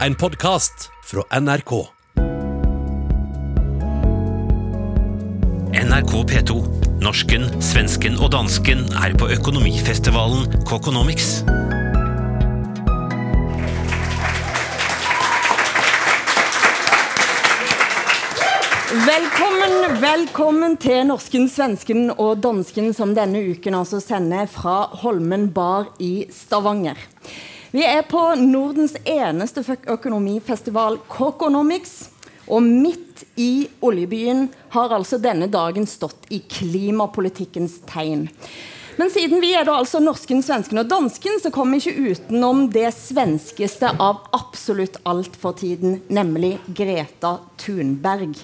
En podkast fra NRK. NRK P2. Norsken, svensken og dansken er på økonomifestivalen Kokonomics. Velkommen, velkommen til norsken, svensken og dansken som denne uken altså sender fra Holmen bar i Stavanger. Vi er på Nordens eneste økonomifestival, Kokonomics. Og midt i oljebyen har altså denne dagen stått i klimapolitikkens tegn. Men siden vi er da altså norsken, svensken og dansken, så kommer vi ikke utenom det svenskeste av absolutt alt for tiden, nemlig Greta Thunberg.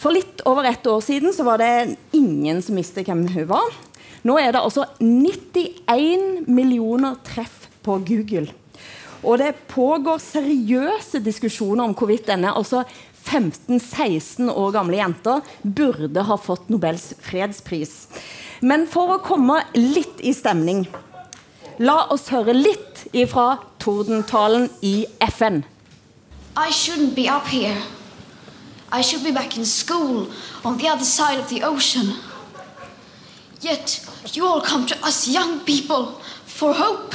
For litt over ett år siden så var det ingen som visste hvem hun var. Nå er det altså 91 millioner treff på Google. Og det pågår seriøse diskusjoner om hvorvidt denne altså 15-16 år gamle jenta burde ha fått Nobels fredspris. Men for å komme litt i stemning, la oss høre litt ifra tordentalen i FN. I shouldn't be up here. I should be back in school on the other side of the ocean. Yet you all come to us young people for hope.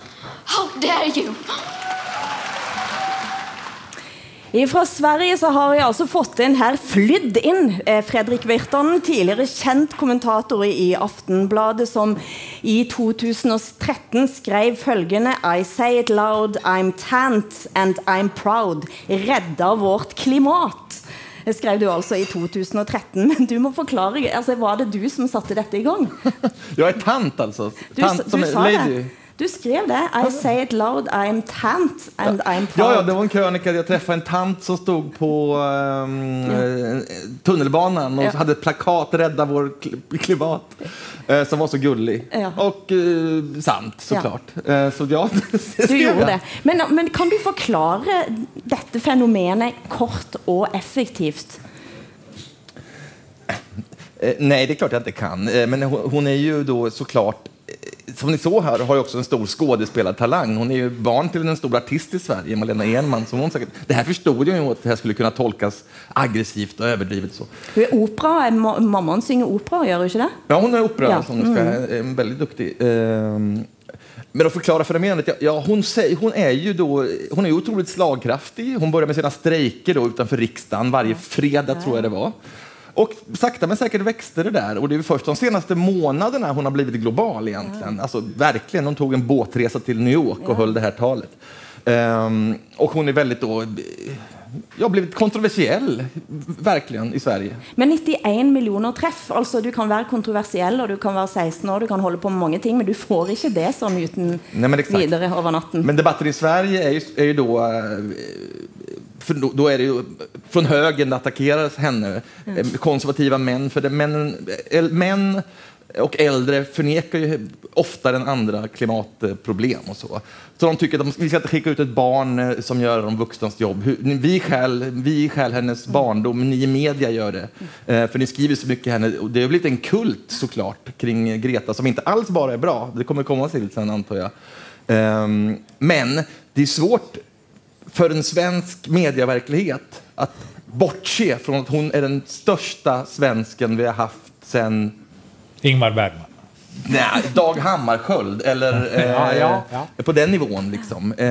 How dare you? Fra Sverige så har jeg altså fått inn her flydd inn eh, Fredrik Virtanen, tidligere kjent kommentator i Aftenbladet, som i 2013 skrev følgende I say it loud, I'm tant and I'm proud. Redda vårt klimat. Det skrev du altså i 2013, men du må forklare. altså Var det du som satte dette i gang? Jag er tant altså. Du, Tant du som är sa lady. det. Du skrev det. I say it loud, I'm tant and I'm proud. Ja, ja, det var en krönika. Jag träffade en tant som stod på um, ja. tunnelbanan och Ja. hade ett plakat Rädda vår klimat. Eh, som var så gullig. Ja. Och eh, sant, såklart. Eh, så ja, Du gjorde det. Men, men kan du forklare dette fenomenet kort og effektivt? Eh, nej, det är klart jag inte kan. Eh, men hon, är ju då såklart eh, som ni såg här har ju också en stor skådespelartalang. Hon är ju barn till en stor artist i Sverige, Malena Enman. Som hon säkert, det här förstod jag ju att det här skulle kunna tolkas aggressivt och överdrivet. Så. Hun er opera, er Mammaen synger opera, gjør hun ikke det? Ja, hon är operasångerska, Ja, ja. väldigt duktig. Ehm, Men att förklara fenomenet, ja, hon, hon är ju då, hon är ju otroligt slagkraftig. Hon börjar med sina strejker då utanför riksdagen varje fredag, tror jag det var. Och sakta men säkert växte det där. Och det är först de senaste månaderna hon har blivit global egentligen. Alltså verkligen, hon tog en båtresa till New York och höll det här talet. Um, och hon är väldigt då, ja, blivit kontroversiell, verkligen, i Sverige. Men 91 millioner treff. altså Du kan være kontroversiell og du kan være 16 år, du kan holde på med mange ting, men du får ikke det sånn uten Nej, men exakt. videre over natten. Men debatten i Sverige är ju, är ju då... eh, För då, då är det ju från det attackeras henne. Mm. Konservativa män. För det, män, äl- män och äldre förnekar ju oftare den andra klimatproblem och så. Så de tycker att de, vi ska inte skicka ut ett barn eh, som gör de vuxnas jobb. Vi stjäl, vi stjäl hennes barndom, ni i media gör det. Eh, för ni skriver så mycket henne. Och det har blivit en kult såklart kring Greta som inte alls bara är bra. Det kommer komma till sen antar jag. Ehm, men det är svårt för en svensk medieverklighet att bortse från att hon är den största svensken vi har haft sen Ingmar Bergman. nej, Dag Hammarskjöld eller eh, Ja, ja, ja. på den nivån. Liksom.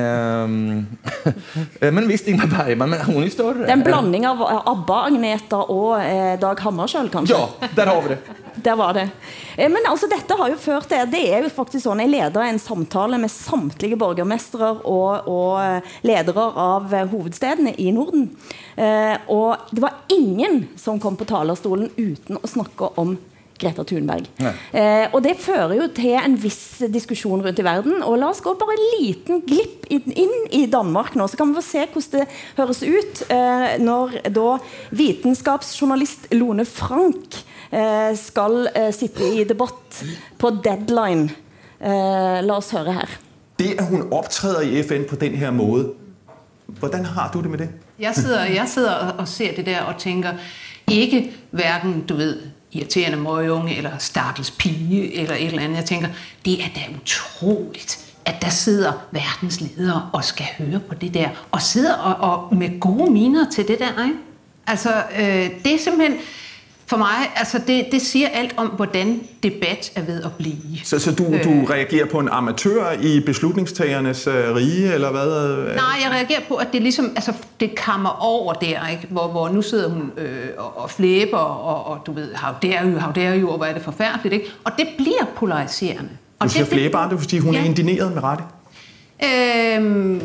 Eh, men visst, Ingmar Bergman, men hon är större. Det är en blandning av eh, ABBA, Agneta og eh, Dag Hammarskjöld, kanskje? Ja, där har vi det. Der var det. Eh, Men altså, dette har jo ført til Det er jo faktisk sånn Jeg leder en samtale med samtlige borgermestere og, og eh, ledere av eh, hovedstedene i Norden. Eh, og det var ingen som kom på talerstolen uten å snakke om Greta Thunberg. Eh, og det fører jo til en viss diskusjon rundt i verden. Og la oss gå bare en liten glipp inn, i Danmark nå, så kan vi få se hvordan det høres ut eh, når da vitenskapsjournalist Lone Frank skal eh, sitte i debatt på deadline. Eh, la oss høre her. Det, at hun opptrer i FN på den her måde, hvordan har du det med det? Jeg sidder, jeg sidder og- ser det der og tænker, ikke hverken, du vet, irriterende møgeunge, eller stakkels pige, eller et eller andet. Jeg tænker, det er da utroligt, at der sidder verdens ledere og skal høre på det der, og sidder og, og med gode miner til det der, ikke? Altså, øh, det er simpelthen, for mig, altså det, det siger alt om, hvordan debat er ved at blive. Så, så du, du reagerer på en amatør i beslutningstagernes uh, rige, eller hvad? Nej, jeg reagerer på, at det ligesom, altså, det kammer over der, ikke? Hvor, hvor nu sidder hun øh, og, og flæber, og, og du ved, how dare you, how dare you, og hvor er det forfærdeligt, ikke? Og det bliver polariserende. Og Du siger fleper, det, flæber, det er fordi hun Ja. er indineret med rette. Øhm, øh,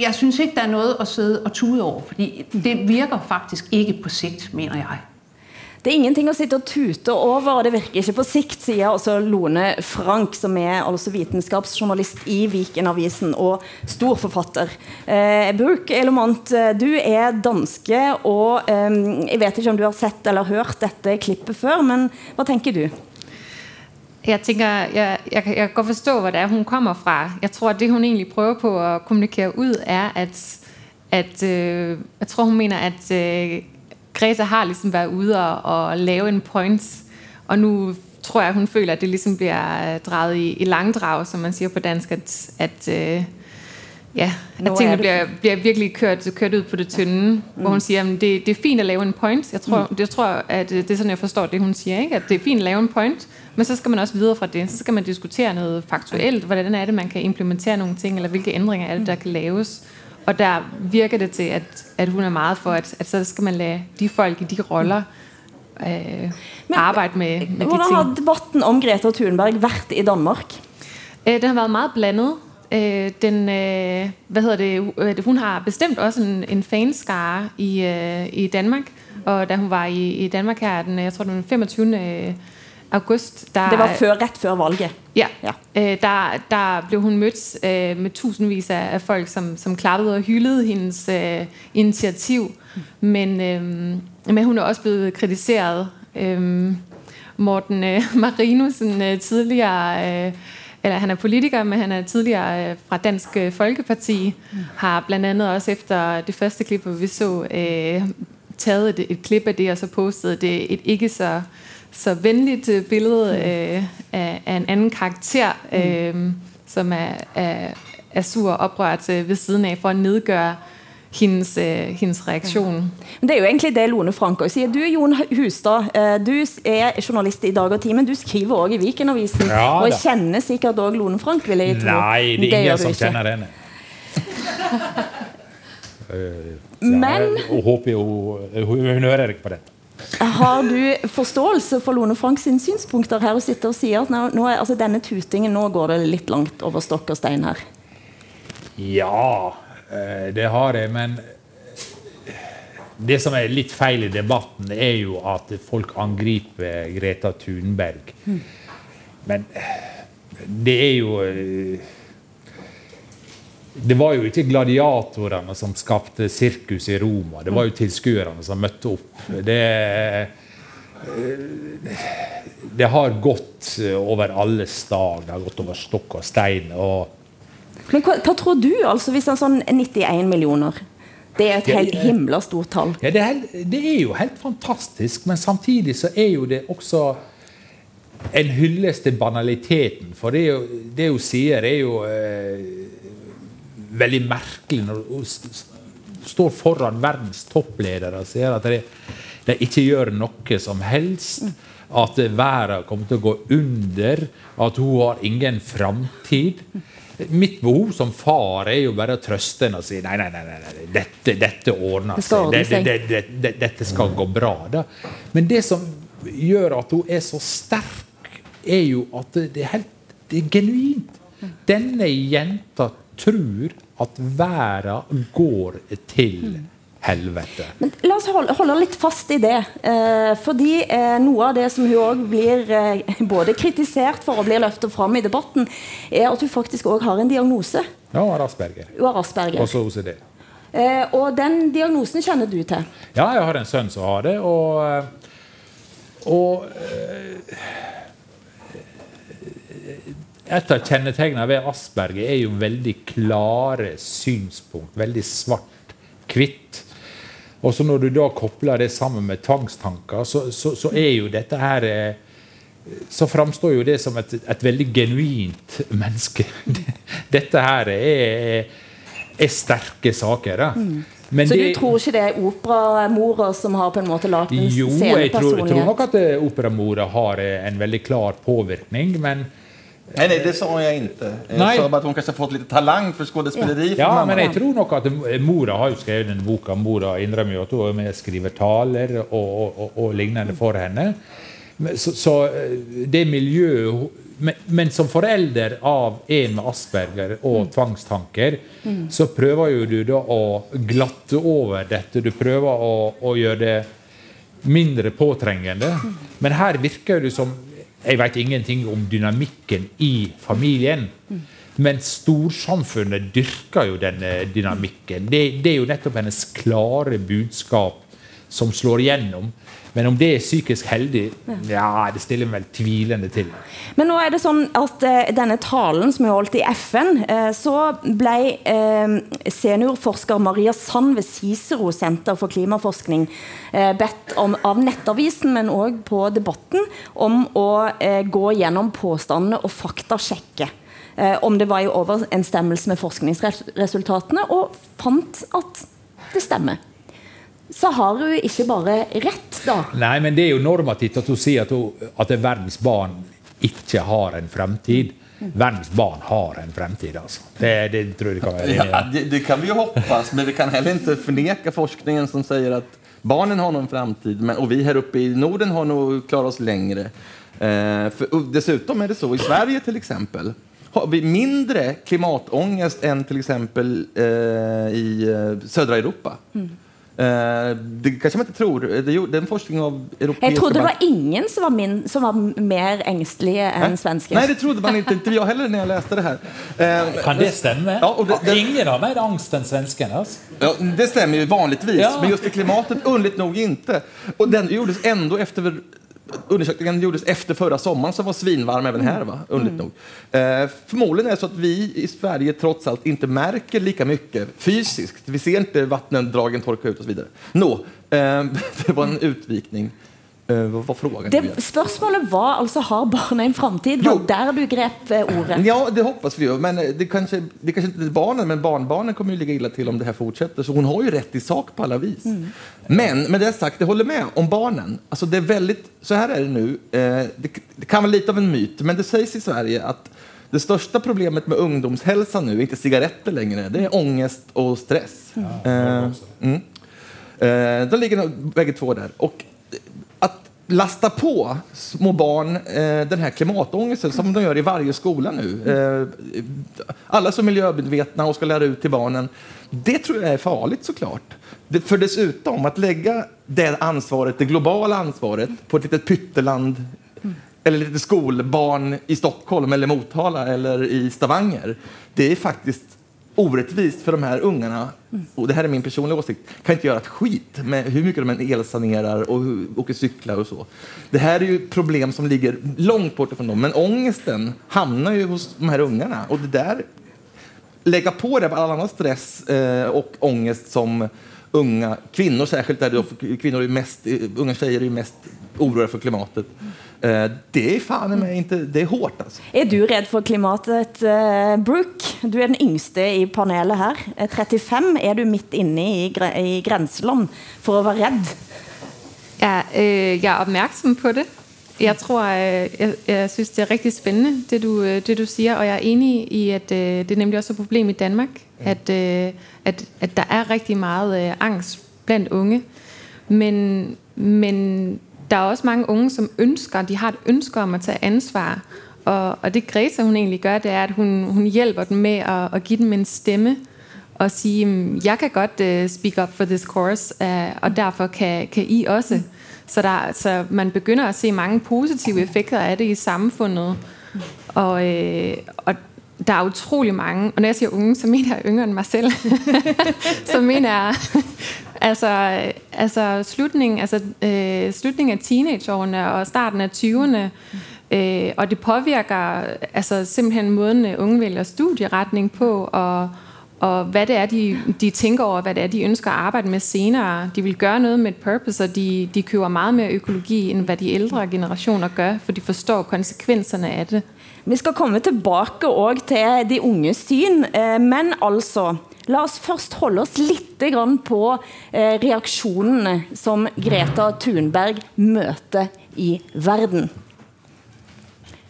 jeg synes ikke, der er noget at sidde og tude over, fordi det virker faktisk ikke på sigt, mener jeg. Det er ingenting å sitte og tute over, og det virker ikke på sikt, sier også Lone Frank, som er altså vitenskapsjournalist i Viken-avisen og storforfatter. Eh, Burk Element, eh, du er danske, og eh, jeg vet ikke om du har sett eller hørt dette klippet før, men hva tenker du? Jeg tænker, jeg, jeg, jeg kan godt forstå, hvor det er, hun kommer fra. Jeg tror, at det, hun egentlig prøver på å kommunikere ut, er, at, at øh, jeg tror, hun mener, at øh, Greta har liksom været ude og, og lave en point, og nu tror jeg, hun føler, at det ligesom bliver drejet i, i langdrag, som man siger på dansk, at, at øh, ja, at tingene blir bliver, bliver virkelig kørt, kørt ud på det tynde, mm. hvor hun siger, at det, det er fint at lave en point. Jeg tror, mm. det tror at øh, det er sådan, jeg forstår det, hun siger, ikke? at det er fint at lave en point, men så skal man også videre fra det. Så skal man diskutere noget faktuelt. Hvordan er det, man kan implementere nogle ting, eller hvilke ændringer er det, der kan laves. Og der virker det til, at, at hun er meget for, at, at så skal man lade de folk i de roller øh, arbejde med, med de Hvordan har debatten om Greta Thunberg vært i Danmark? Øh, den har været meget blandet. Øh, den, øh, hvad hedder det, øh, hun har bestemt også en, en fanskare i, øh, i Danmark. Og da hun var i, i Danmark her, den, jeg tror det var den 25. august, der, Det var før, rett før valget. Ja, Ja. Øh, der, der ble hun møtt øh, med tusenvis af folk, som, som klappet og hyllet hennes øh, initiativ. Men, men hun er også blevet kritisert. Morten Marinussen, tidligere... Eller han er politiker, men han er tidligere fra Dansk Folkeparti, har bl.a. også efter det første klippet vi så, eh, taget et, et klip av det, og så postet det et ikke så, så venligt øh, billede øh, af, af en anden karakter, øh, som er, er, er sur og oprørt øh, ved siden af, for at nedgøre hendes, øh, hendes reaktion. Men det er jo egentlig det Lone Frank også siger. Du, Jon Hustad, eh, du er journalist i Dag og Tid, men du skriver også i Viken-avisen. Ja, og kender sikkert også Lone Frank, vil jeg tro. Nei, det er ingen det som ikke. kjenner henne. Eh, Men- jeg håper jo Hun hører ikke på dette. Har du forståelse for Lone Frank sine synspunkter her og sitter og sier at nå, er, altså, denne tutingen, nå går det litt langt over stokk og stein her? Ja, eh, det har jeg, men det som er litt feil i debatten, er jo at folk angriper Greta Thunberg. Men det er jo eh, Det var jo ikke gladiatorene som skapte sirkus i Roma. Det var jo tilskuerne som møtte opp. Det, det har gått over alle stag. Det har gått over stokk og stein. og Men hva, hva tror du, altså, hvis en sånn 91 millioner, det er et helt himla stort tall. Ja, det, er, helt- det er jo helt fantastisk, men samtidig så er jo det også en hyllest til banaliteten. For det, er jo, det hun sier, er jo eh, veldig merkelig når s- står foran verdens toppledere og ser at de, de ikke gjør noe som helst. At verden kommer til å gå under. At hun har ingen framtid. Mitt behov som far er jo bare å trøste henne og si nei, nei, nei, nei, dette, dette ordner Det seg. Det, det, det, det, dette skal gå bra. Da. Men det som gjør at hun er så sterk, er jo at det det er, helt, det er genuint. Denne jenta tror at verden går til helvete. Men la oss holde, holde litt fast i det. Eh, fordi eh, noe av det som hun også blir eh, både kritisert for og blir løftet fram i debatten, er at hun faktisk også har en diagnose. Ja, og Asperger. Hun har Asperger. Også OCD. Eh, og den diagnosen kjenner du til. Ja, jeg har en sønn som har det, og, eh, og eh, Et av kjennetegnene ved Asperger er jo veldig klare synspunkt. Veldig svart-hvitt. Og så når du da kobler det sammen med tvangstanker, så, så, så er jo dette her eh, så framstår jo det som et, et veldig genuint menneske. Dette her er, er sterke saker. Da. Mm. Men Så det- du tror ikke det er operamora som har på en måte lagd en jo, jeg tror, tror nok at operamora har eh, en veldig klar påvirkning, men Nej, nej, det sa jag inte. Jag Nej. sa bara att hon kanske har fått lite talang för skådespeleri. Ja, Ja, men jeg tror nok at eh, mora har jo skrevet den boka. Mora innrømmer jo at hun er med og skriver taler og, og, og, og lignende for henne. Så, så eh, det miljøet men, men som forelder av en med Asperger og tvangstanker, Mm. så prøver jo du da å glatte over dette. Du prøver å, å gjøre det mindre påtrengende. Men her virker det som Jeg vet ingenting om dynamikken i familien. Men storsamfunnet dyrker jo denne dynamikken. Det, det er jo nettopp hennes klare budskap som slår igjennom. Men om det er psykisk heldig, ja, det stiller meg vel tvilende til. Men nå er det sånn at eh, denne talen som er holdt i FN, eh, så ble eh, seniorforsker Maria Sand ved Cicero Senter for klimaforskning bedt om, av Nettavisen, men også på Debatten, om å gå gjennom påstandene og faktasjekke om det var i overensstemmelse med forskningsresultatene, og fant at det stemmer. Så har hun ikke bare rett, da. Nei, men det er jo normativt at hun sier at, hun, at verdens barn ikke har en fremtid. Verdens barn har en fremtid, altså. Det, det tror jeg kan være Ja, det, det kan vi jo hoppas, men vi kan heller ikke forneke forskningen som sier at barnen har noen fremtid, men, og vi her oppe i Norden har nog klarat oss längre. Eh, för, och dessutom är det så i Sverige till exempel har vi mindre klimatångest än till exempel eh, i eh, södra Europa. Eh, det kanske man ikke tror. Det er en forskning av europeiske Jeg trodde det var ingen som var, min, som var mer engstelige enn svensker. Nei, det trodde man ikke. Ikke jeg heller når jeg leste det her. Eh, Kan det stemme? Ja, och det, det, Ingen har mer angst enn svenskene. Altså. Ja, det stemmer jo vanligvis, Ja. men just i klimatet underlig nok ikke. Og den gjordes enda efter Undersökningen gjordes efter förra sommaren som var svinvarm även här. Va? Underligt nog. Eh, förmodligen är det så att vi i Sverige trots allt inte märker lika mycket fysiskt. Vi ser inte vattendragen torka ut och så vidare. Nå, eh, det var en utvikning. Eh, vad var frågan? Det, spørsmålet var altså har barna en framtid. Var der du grep eh, ordet. Ja, det hoppas vi ju. Men eh, det kanskje, det kanskje ikke barnen, men barnbarnen kommer ju ligga illa til om det här fortsätter. Så hun har ju rätt i sak på alla vis. Men med det sagt, jag håller med om barnen. Alltså det är väldigt, så här är det nu. Eh, det, det kan vara lite av en myt, men det sägs i Sverige att det största problemet med ungdomshälsa nu är inte cigaretter längre. Det är ångest och stress. Eh, mm. Eh, de ligger begge två der. Och att lasta på små barn eh, den här klimatångesten som de gör i varje skola nu. Eh, alla som är miljömedvetna och ska lära ut till barnen. Det tror jag är farligt såklart. Det, för dessutom att lägga det ansvaret, det globala ansvaret på ett litet pytteland eller lite skolbarn i Stockholm eller Motala eller i Stavanger. Det är faktiskt orättvist för de här ungarna, och det här är min personliga åsikt, kan inte göra ett skit med hur mycket de än elsanerar och åker cyklar och så. Det här är ju problem som ligger långt bort ifrån dem, men ångesten hamnar ju hos de här ungarna. Och det där, lägga på det på all annan stress eh, och ångest som unga kvinnor särskilt, där då, kvinnor är mest, unga tjejer är mest oroade för klimatet. Eh, det är fan mig inte, det är hårt alltså. Er du redd for klimatet, eh, Brooke? Du er den yngste i panelet her. Eh, 35 er du midt inne i, i grenseland for å være redd. Ja, øh, jeg er opmærksom på det. Jeg tror, jeg, jeg synes, det er rigtig spændende, det du, det du siger, og jeg er enig i, at øh, det er nemlig også et problem i Danmark, at, øh, at, at der er rigtig meget øh, angst blandt unge. Men, men der er også mange unge, som ønsker, de har et ønske om at tage ansvar. Og, og det Greta hun egentlig gør, det er, at hun, hun hjælper dem med at, at give dem en stemme. og sige, "Mm, jeg kan godt uh, speak up for this course, uh, og derfor kan, kan I også. Så, der, så man begynder at se mange positive effekter af det i samfundet. Og, øh, og der er utrolig mange, og når jeg siger unge, så mener jeg yngre end mig selv. så mener jeg, altså, altså slutningen, altså, øh, slutningen af teenageårene og starten af 20'erne, øh, og det påvirker altså, simpelthen måden øh, unge vælger studieretning på, og, og hvad det er, de, de tænker over, hvad det er, de ønsker at arbejde med senere. De vil gøre noget med et purpose, og de, de køber meget mere økologi, end hvad de ældre generationer gør, for de forstår konsekvenserne af det. Vi skal komme tilbage til de unge syn, eh, men altså, lad oss først holde oss litt grann på eh, reaktionerne, som Greta Thunberg møter i verden.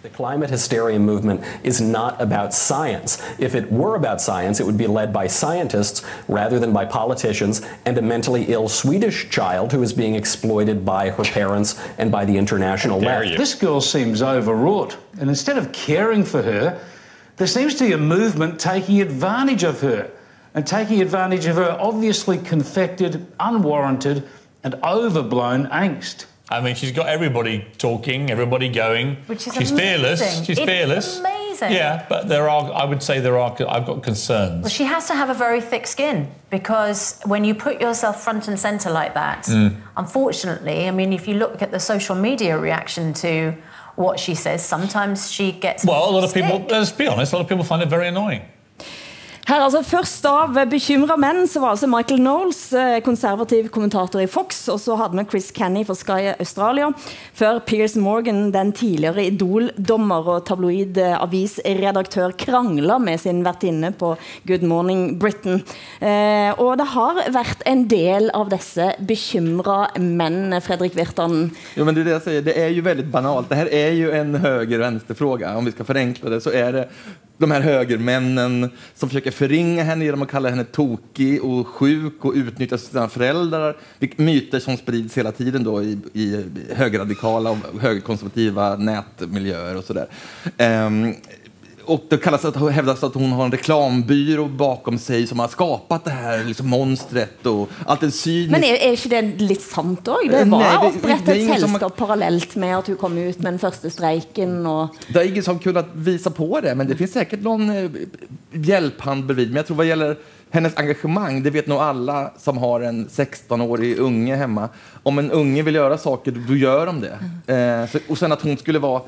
The climate hysteria movement is not about science. If it were about science, it would be led by scientists rather than by politicians and a mentally ill Swedish child who is being exploited by her parents and by the international left. This girl seems overwrought, and instead of caring for her, there seems to be a movement taking advantage of her and taking advantage of her obviously confected, unwarranted, and overblown angst. I mean, she's got everybody talking, everybody going. Which is she's amazing. fearless. She's It's fearless. amazing. Yeah, but there are. I would say there are. I've got concerns. Well, she has to have a very thick skin because when you put yourself front and center like that, Mm. unfortunately, I mean, if you look at the social media reaction to what she says, sometimes she gets. Well, a lot of people. Let's be honest. A lot of people find it very annoying. Her altså Først av bekymra menn så var altså Michael Knowles, eh, konservativ kommentator i Fox, og så hadde vi Chris Kenny fra Sky Australia, før Piers Morgan, den tidligere Idol-dommer og tabloid-avisredaktør, krangla med sin vertinne på Good Morning Britain. Eh, og det har vært en del av disse bekymra menn, Fredrik Virtanen. Jo, men det er det jeg sier. Det er jo veldig banalt. Det er jo en høyre-venstre-spørsmål. Om vi skal forenkle det så er det de här högermännen som försöker förringa henne genom att kalla henne tokig och sjuk och utnyttja sina föräldrar. Myter som sprids hela tiden då i, i högerradikala och högerkonservativa nätmiljöer och sådär. Ehm, och det kallas att, hävdas att hon har en reklambyrå bakom sig som har skapat det här liksom, monstret och allt det cyniskt. Men er, är ikke det litt sant også? Det Eh, var Nej, det- opprettet det det et ingen som- selskap parallelt med at hun kom ut med den første streiken. Og Det är ingen som kunnat visa på det, men det finns säkert någon eh, hjälphand bredvid. Men jag tror vad gäller hennes engagemang, det vet nog alla som har en 16-årig unge hemma. Om en unge vill göra saker, då gör de det. Eh, så, och sen att hon skulle vara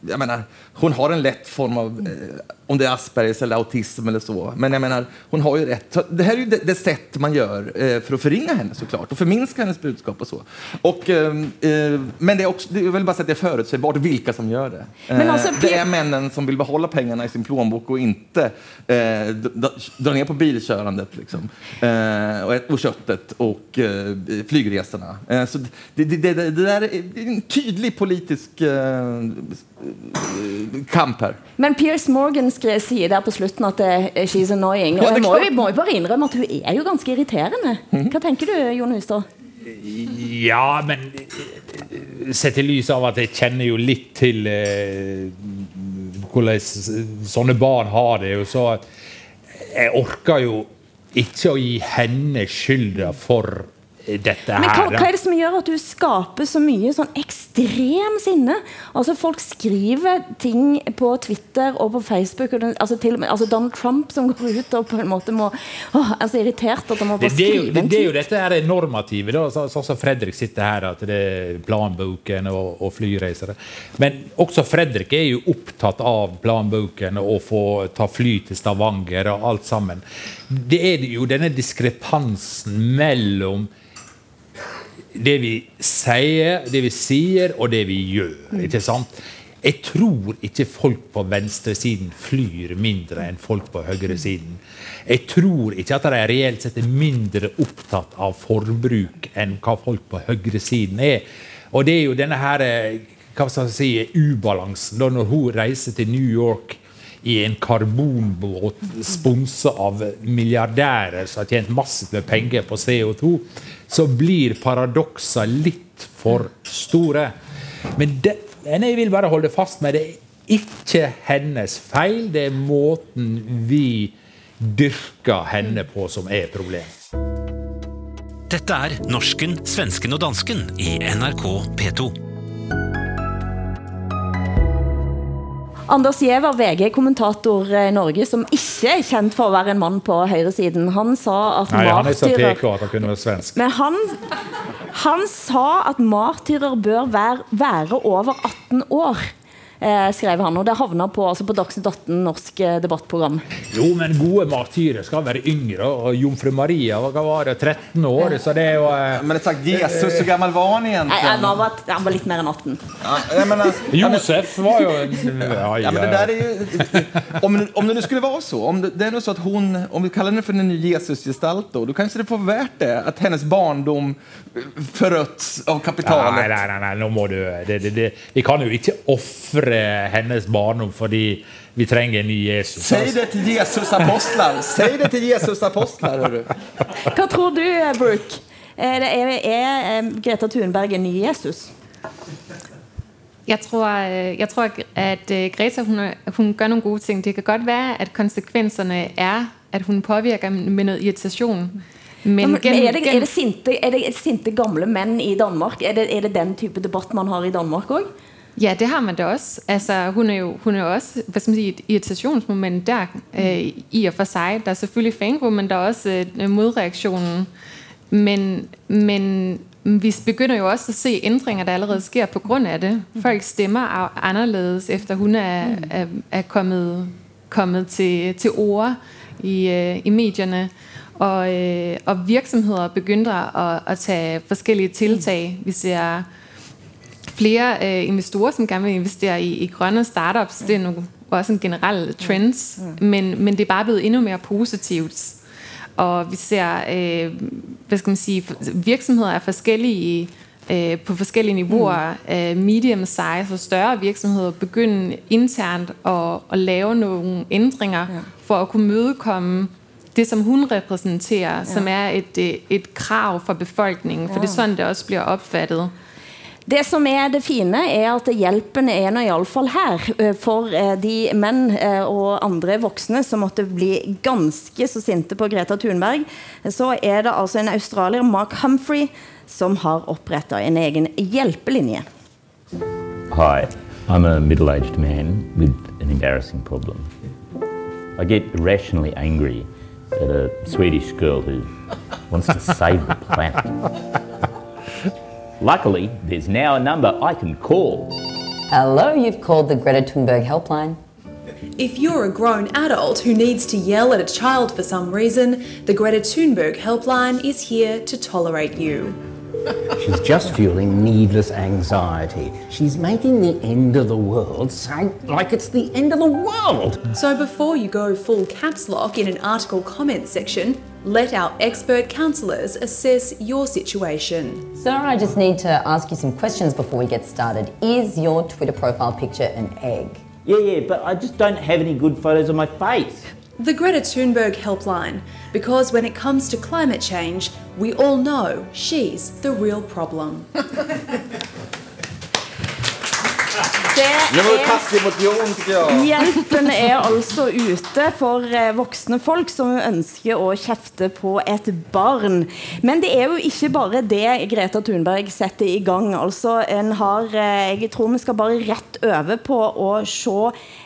jag menar, hon har en lätt form av, eh, om det är Aspergers eller autism eller så. Men jag menar, hon har ju rätt. Det här är ju det, det sätt man gör eh, för att förringa henne såklart och förminska hennes budskap och så. Och, eh, eh, men det är också, det, är väl bara att det är förutsägbart vilka som gör det. Eh, alltså, det är männen som vill behålla pengarna i sin plånbok och inte eh, dra ner på bilkörandet liksom. eh, och, och köttet och eh, flygresorna. Eh, så det, det, det, där är en tydlig politisk eh, kamp her. Men Piers Morgan skrev, sier der på slutten at det, er she's annoying. Og Ja, jeg må, jo, må jo bare innrømme at hun er jo ganske irriterende. Hva tenker du, Jon Hustad? Ja, men eh, sett i lys av at jeg kjenner jo litt til eh, hvordan sånne barn har det, og så jeg orker jo ikke å gi henne skylda for dette her Men hva, hva er det som gjør at du skaper så mye sånn ekstrem sinne? Altså Folk skriver ting på Twitter og på Facebook. Og den, altså til altså Donald Trump som går ut og på en måte må åh, er så irritert at han må Det, bare skrive en tweet. det er jo dette her normative, da, så- sånn som Fredrik sitter her, at det er planboken og, og flyreisere. Men også Fredrik er jo opptatt av planboken og å få ta fly til Stavanger og alt sammen. Det er jo denne diskrepansen mellom det vi sier, det vi sier, og det vi gjør. ikke sant? Jeg tror ikke folk på venstresiden flyr mindre enn folk på høyresiden. Jeg tror ikke at de reelt sett er mindre opptatt av forbruk enn hva folk på høyresiden er. Og det er jo denne her, eh, hva skal jeg si, ubalansen da når hun reiser til New York i en karbonbåt sponsa av milliardærer som har tjent masse med penger på CO2, så blir paradoksa litt for store. Men det, jeg vil bare holde fast med det er ikke hennes feil. Det er måten vi dyrker henne på som er problemet. Dette er Norsken, svensken og dansken i NRK P2. Anders Giæver, VG-kommentator i Norge, som ikke er kjent for å være en mann på høyresiden, han sa at Nei, han er så PK at han kunne være svensk. Men han, han sa at martyrer bør være, være over 18 år, eh, skrev han. Og det havna på, altså på Dagsnytt 18, norsk eh, debattprogram. Jo, men gode martyrer skal være yngre. Og jomfru Maria hva var det, 13 år, så det er jo eh, Men exakt, Jesus, så gammel var han Nei, han, var, han var litt mer enn 18. Ja, men, menar, Josef var jo ja, Ja, men det der er jo om, om det nu skulle være så, om det, det er så at hun, om vi kaller henne for den ny Jesusgestalt då, då kanske det får vært det at hennes barndom forrødt av kapitalet. Nei, nei, nei, nei, nå må du det, det, det. Vi kan jo ikke ofre hennes barndom fordi vi trenger en ny Jesus. Säg det til Jesus apostler! Si det til Jesus apostler, hører du. Hva tror du, Brooke? Er, det- er, er eh, Greta Thunberg en ny Jesus? Jeg tror, jeg tror at Greta hun, hun gør noen gode ting. Det kan godt være, at konsekvenserne er, at hun påvirker med noe irritation. Men, Men, men er, det, er, det sinte, er det sinte gamle menn i Danmark? Er det, er det den type debatt man har i Danmark òg? Ja, det har man da også. Altså, hun er jo, hun er også hvad skal man sige, et irritationsmoment der øh, i og for sig. Der er selvfølgelig fangro men der er også øh, modreaktionen. Men, men vi begynder jo også at se ændringer, der allerede sker på grund af det. Folk stemmer anderledes, efter hun er, er, er kommet, kommet til, til ord i, øh, i medierne. Og, øh, og virksomheder begynder at, at tage forskellige tiltag. Vi ser flere øh, investorer, som gerne vil investere i, i grønne startups. Det er nu også en generel trends, men, men det er bare blevet endnu mere positivt. Og vi ser, øh, hvad skal man sige, virksomheder er forskellige øh, på forskellige niveauer. Mm. medium size og større virksomheder begynde internt at, at lave nogle ændringer for at kunne mødekomme det, som hun repræsenterer, som er et, øh, et krav for befolkningen. For Ja. det er sådan, det også bliver opfattet. Det som er det fine er at hjelpen er nå i alle fall her eh, for eh, de menn eh, og andre voksne som måtte bli ganske så sinte på Greta Thunberg. Så er det altså en australier, Mark Humphrey, som har opprettet en egen hjelpelinje. Hi, I'm a middle aged man with an embarrassing problem. I get irrationally angry at a Swedish girl who wants to save the planet. Luckily, there's now a number I can call. Hello, you've called the Greta Thunberg helpline. If you're a grown adult who needs to yell at a child for some reason, the Greta Thunberg helpline is here to tolerate you. She's just fueling needless anxiety. She's making the end of the world sound like it's the end of the world. So before you go full caps lock in an article comment section, let our expert counsellors assess your situation. Sarah, I just need to ask you some questions before we get started. Is your Twitter profile picture an egg? Yeah, yeah, but I just don't have any good photos of my face. The Greta Thunberg helpline, because when it comes to climate change, we all know she's the real problem. Det Jon. Hjelpen er altså ute for eh, voksne folk som ønsker å kjefte på et barn. Men det er jo ikke bare det Greta Thunberg setter i gang. Altså, en har, eh, jeg tror vi skal bare rett over på å se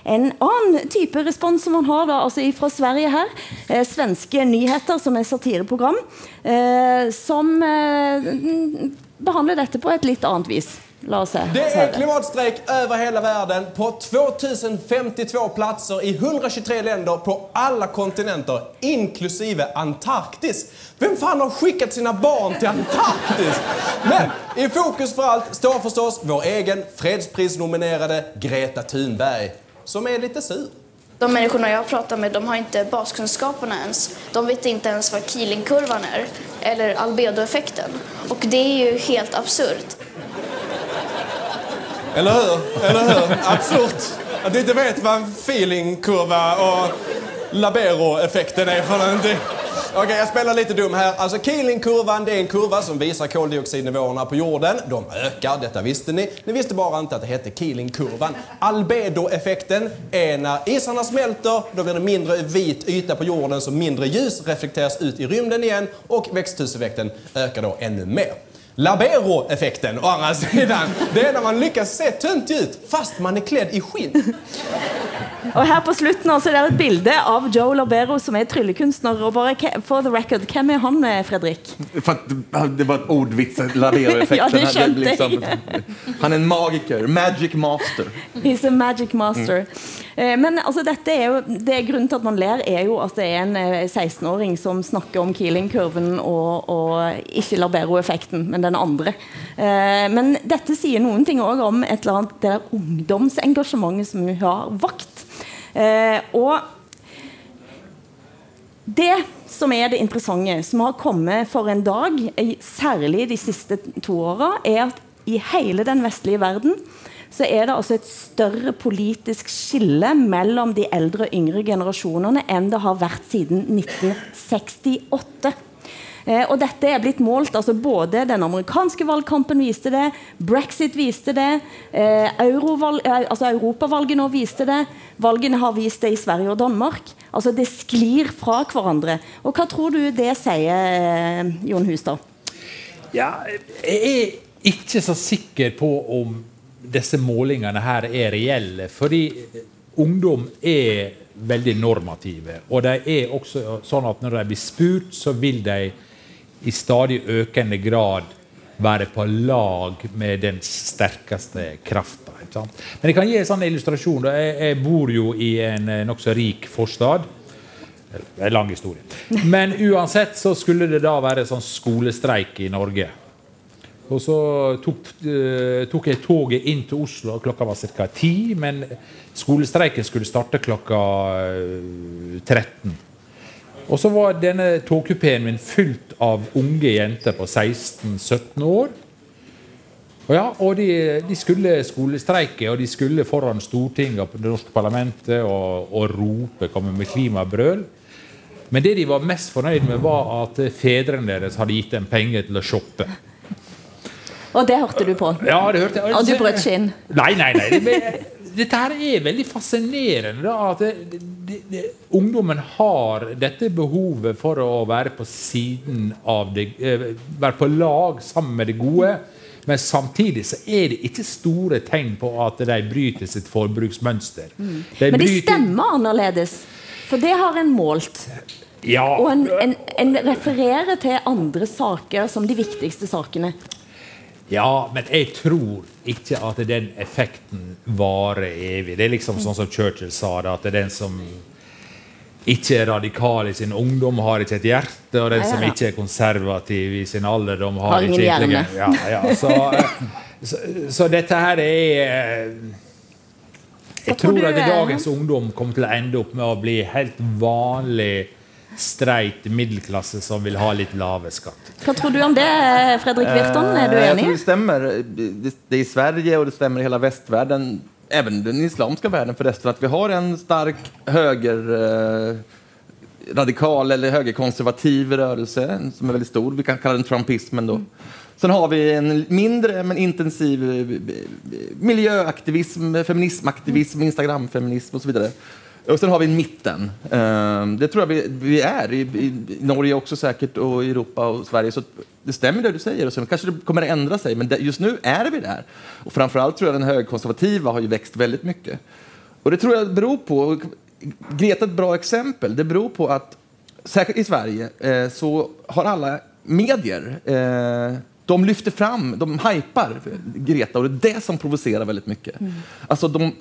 en annen type respons som man har da, altså fra Sverige her. Eh, svenske nyheter, som er satireprogram, eh, som eh, behandler dette på et litt annet vis. La oss se. Det er är klimatstrejk över hela världen på 2052 platser i 123 länder på alla kontinenter, inklusive Antarktis. Vem fan har skickat sina barn till Antarktis? Men i fokus för allt står förstås vår egen fredsprisnominerade Greta Thunberg, som är lite sur. De människorna jag pratar med de har inte baskunskaperna ens. De vet inte ens vad Keelingkurvan är eller albedoeffekten. Och det är ju helt absurt. Eller hur? Eller hur? Absurt. Att du inte vet vad en feelingkurva och labero-effekten är för någonting. Okej, jag spelar lite dum här. Alltså Keeling-kurvan, det är en kurva som visar koldioxidnivåerna på jorden. De ökar, detta visste ni. Ni visste bara inte att det hette Keelingkurvan. Albedo-effekten är när isarna smälter, då blir det mindre vit yta på jorden så mindre ljus reflekteras ut i rymden igen och växthuseffekten ökar då ännu mer. Labero-effekten, å andra sidan, det är när man lyckas se töntig ut fast man är klädd i skinn. Og her på slutten er det er et bilde av Joe Labero som er tryllekunstner. Og bare, for the record, hvem er han, eh, Fredrik? Det var et ordvits, Labero-effekten. Ja, det jeg. Han er en magiker, magic master. He's a magic master. Mm. Men altså, dette er jo, det er grunnen til at man ler, er jo at det er en eh, 16-åring som snakker om Keeling-kurven og, og ikke Labero-effekten, men den andre. Eh, Men dette sier noen ting også om et eller annet det ungdomsengasjementet som vi har vakt. Eh, Og det som er det interessante, som har kommet for en dag, særlig de siste to åra, er at i hele den vestlige verden så er det altså et større politisk skille mellom de eldre og yngre generasjonene enn det har vært siden 1968. Eh, og dette er blitt målt, altså Både den amerikanske valgkampen viste det, brexit viste det, eh, eurovalg, eh, altså europavalget nå viste det, valgene har vist det i Sverige og Danmark. Altså Det sklir fra hverandre. Og Hva tror du det sier, Jon Hustad? Ja, jeg er ikke så sikker på om disse målingene her er reelle. Fordi ungdom er veldig normative. Og de er også sånn at når de blir spurt, så vil de i stadig økende grad være på lag med den sterkeste krafta. Men jeg kan gi en sånn illustrasjon. Jeg, jeg bor jo i en eh, nokså rik forstad. Det er lang historie. Men uansett så skulle det da være sånn skolestreik i Norge. Og så tok, eh, tok jeg toget inn til Oslo, klokka var ca. ti. Men skolestreiken skulle starte klokka eh, 13. Og så var denne togkupeen min fylt av unge jenter på 16-17 år. Og, ja, og de, de skulle skolestreike, og de skulle foran Stortinget og det norske parlamentet og, og rope, komme med klimabrøl. Men det de var mest fornøyd med, var at fedrene deres hadde gitt dem penger til å shoppe. Og det hørte du på? Ja, det hørte jeg. Og du brøt skinn? Nei, nei, nei. Dette her er veldig fascinerende. Da, at det, det, det, ungdommen har dette behovet for å være på siden av det eh, Være på lag sammen med det gode. Men samtidig så er det ikke store tegn på at de bryter sitt forbruksmønster. De Mm. Men de bryter- stemmer annerledes. For det har en målt. Ja, Og en, en, en refererer til andre saker som de viktigste sakene. Ja, men jeg tror ikke at den effekten varer evig. Det er liksom sånn som Churchill sa det, at det er den som ikke er radikal i sin ungdom, har ikke et hjerte, og den som ikke er konservativ i sin alderdom, har, Har ikke intelligens. Ja, ja, så, eh, så, så dette her er eh, Jeg tror at dagens ungdom kommer til å ende opp med å bli helt vanlig streit middelklasse som vil ha litt lave skatt. Hva tror du om det, Fredrik Virton? Er du Eh, enig? tror det stemmer. Det, er i Sverige og det stemmer i hele vestverden, Även den islamske verden, forresten, at vi har en stark höger eh, radikal eller högerkonservativ rörelse som er veldig stor. Vi kan kalla den trumpismen då. Sen har vi en mindre men intensiv eh, miljöaktivism, feminismaktivism, instagramfeminism osv. så vidare. Och sen har vi mitten. Eh, Det tror jag vi, vi är i, Norge också säkert och Europa och Sverige. Så det stämmer det du säger. Och sen kanske det kommer att ändra sig, men just nu är vi där. Och framförallt tror jag den högerkonservativa har ju växt väldigt mycket. Och det tror jag beror på, Greta är ett bra exempel, det beror på att särskilt i Sverige eh, så har alla medier eh, de lyfter fram, de hypar Greta och det är det som provocerar väldigt mycket. Alltså de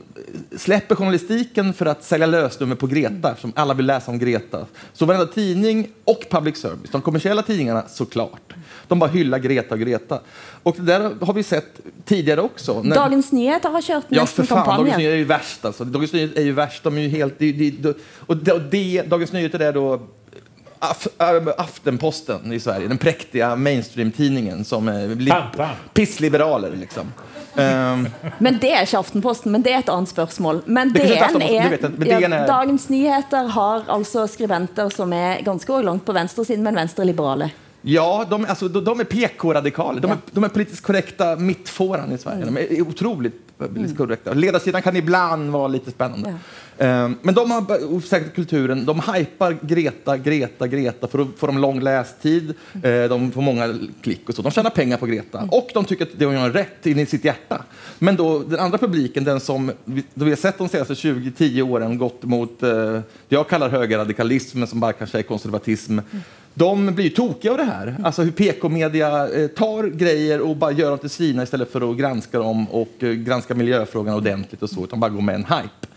släpper journalistiken för att sälja lösnummer på Greta, som alla vill läsa om Greta. Så varenda tidning och public service, de kommersiella tidningarna såklart, de bara hyllar Greta och Greta. Och det där har vi sett tidigare också. När- Dagens Nyheter har kört Ja, för fan. Dagens kampanje. Nyheter är ju värst. Alltså. Dagens Nyheter är ju värst. De är ju helt, de, de, och och det, Dagens Nyheter är då Aftenposten i Sverige, den präktiga mainstream-tidningen som är pissliberaler. Liksom. Um, Men det er ikke Aftenposten, men det er et annet spørsmål. Men er DN er, ja, er- Dagens Nyheter har altså skribenter som er ganske også langt på venstresiden, men venstreliberale. ja, de, altså, de, de är PK-radikale. De, är, de er politisk korrekte mittfåran i Sverige. De er utrolig korrekte. Ledersiden kan ibland være litt spennende. Ehm, men de har säkert kulturen. De hypar Greta, Greta, Greta för att få dem lång lästid. Eh, de får många klick och så. De tjänar pengar på Greta. Och de tycker att det hon gör är rätt in i sitt hjärta. Men då den andra publiken, den som vi, då vi har sett de senaste 20-10 åren gått mot eh, det jag kallar högerradikalism, men som bara kanske är konservatism. De blir ju tokiga av det här. Alltså hur PK-media eh, tar grejer och bara gör dem till sina istället för att granska dem och granska miljöfrågan ordentligt och så, utan bara går med en hype.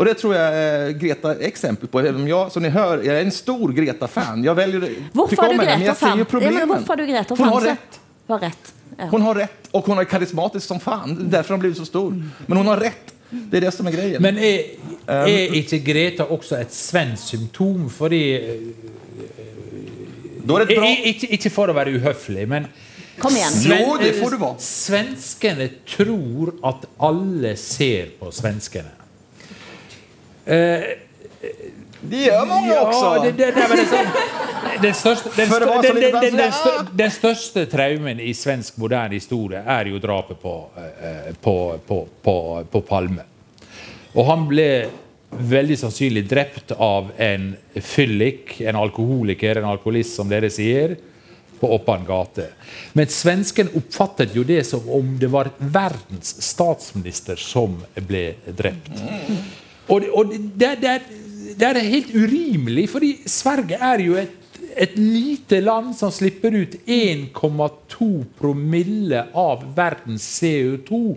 Och det tror jag eh, Greta är exempel på. Även om jag, som ni hör, jag är en stor Greta-fan. Jag väljer er om du henne, men jag ser Greta-fan? ju Ja, problemen. er du Greta-fan? har Så- rätt. Har rätt. Ja. Hon har rätt och hon är karismatisk som fan. Derfor Därför har hon blivit så stor. Men hon har rätt. Det er det som er greia. Men er, er ikke Greta også et svensk symptom? Fordi Da er det bra- Ikke, ikke for å være uhøflig, men Kom igjen. Jo, det får du. Svenskene tror at alle ser på svenskene. Eh, det gjør mange ja, også. Det, det, det, det, sånn, den, største, den, For det var stør- så den, litt den, den, den, stør- den største traumen i svensk moderne historie er jo drapet på, eh, på, på, på, på Palme. Og han ble veldig sannsynlig drept av en fyllik, en alkoholiker, en alkoholist, som dere sier, på Oppan gate. Men svensken oppfattet jo det som om det var verdens statsminister som ble drept. Og, og det, det, det er helt urimelig, fordi Sverige er jo et, et lite land som slipper ut 1,2 promille av verdens CO2.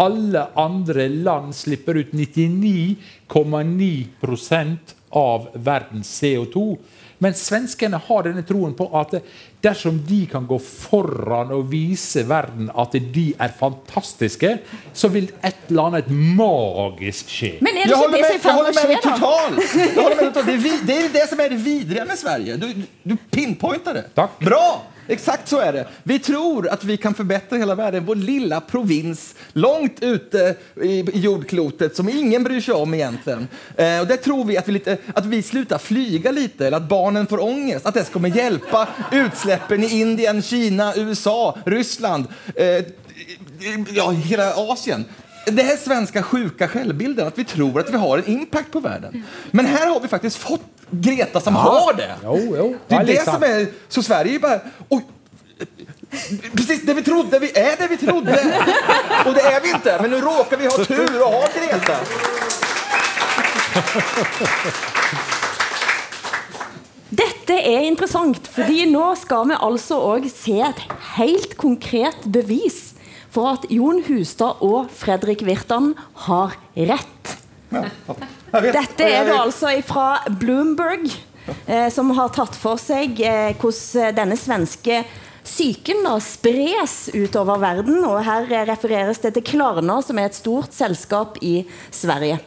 Alle andre land slipper ut 99,9% av verdens CO2. Men svenskene har denne troen på at dersom de kan gå foran og vise verden at de er fantastiske, så vil et eller annet magisk skje. Men er det ikke det som er med å skje, da? totalt. Med. Det, er det är det som er det videre med Sverige. Du, du pinpointer det. Bra! Exakt så är det. Vi tror att vi kan förbättra hela världen. Vår lilla provins långt ute i jordklotet som ingen bryr sig om egentligen. Eh, och där tror vi att vi, lite, att vi slutar flyga lite eller att barnen får ångest. Att det kommer hjälpa utsläppen i Indien, Kina, USA, Ryssland. Eh, ja, hela Asien. Det här svenska sjuka självbilden, att vi tror att vi har en impact på världen. Men här har vi faktiskt fått Greta som Ja. har det. Jo, jo, Det är det det som är... Så Sverige är bara... och, precis det vi trodde, vi är det vi trodde. Och det är vi inte, men nu råkar vi ha tur och ha Greta. Dette er interessant, fordi nå skal vi altså òg se et helt konkret bevis for at Jon Hustad og Fredrik Virtan har rett. Dette er da altså fra Bloomberg, eh, som har tatt for seg eh, hvordan denne svenske syken da spres utover verden. Og her refereres det til Klarna, som er et stort selskap i Sverige.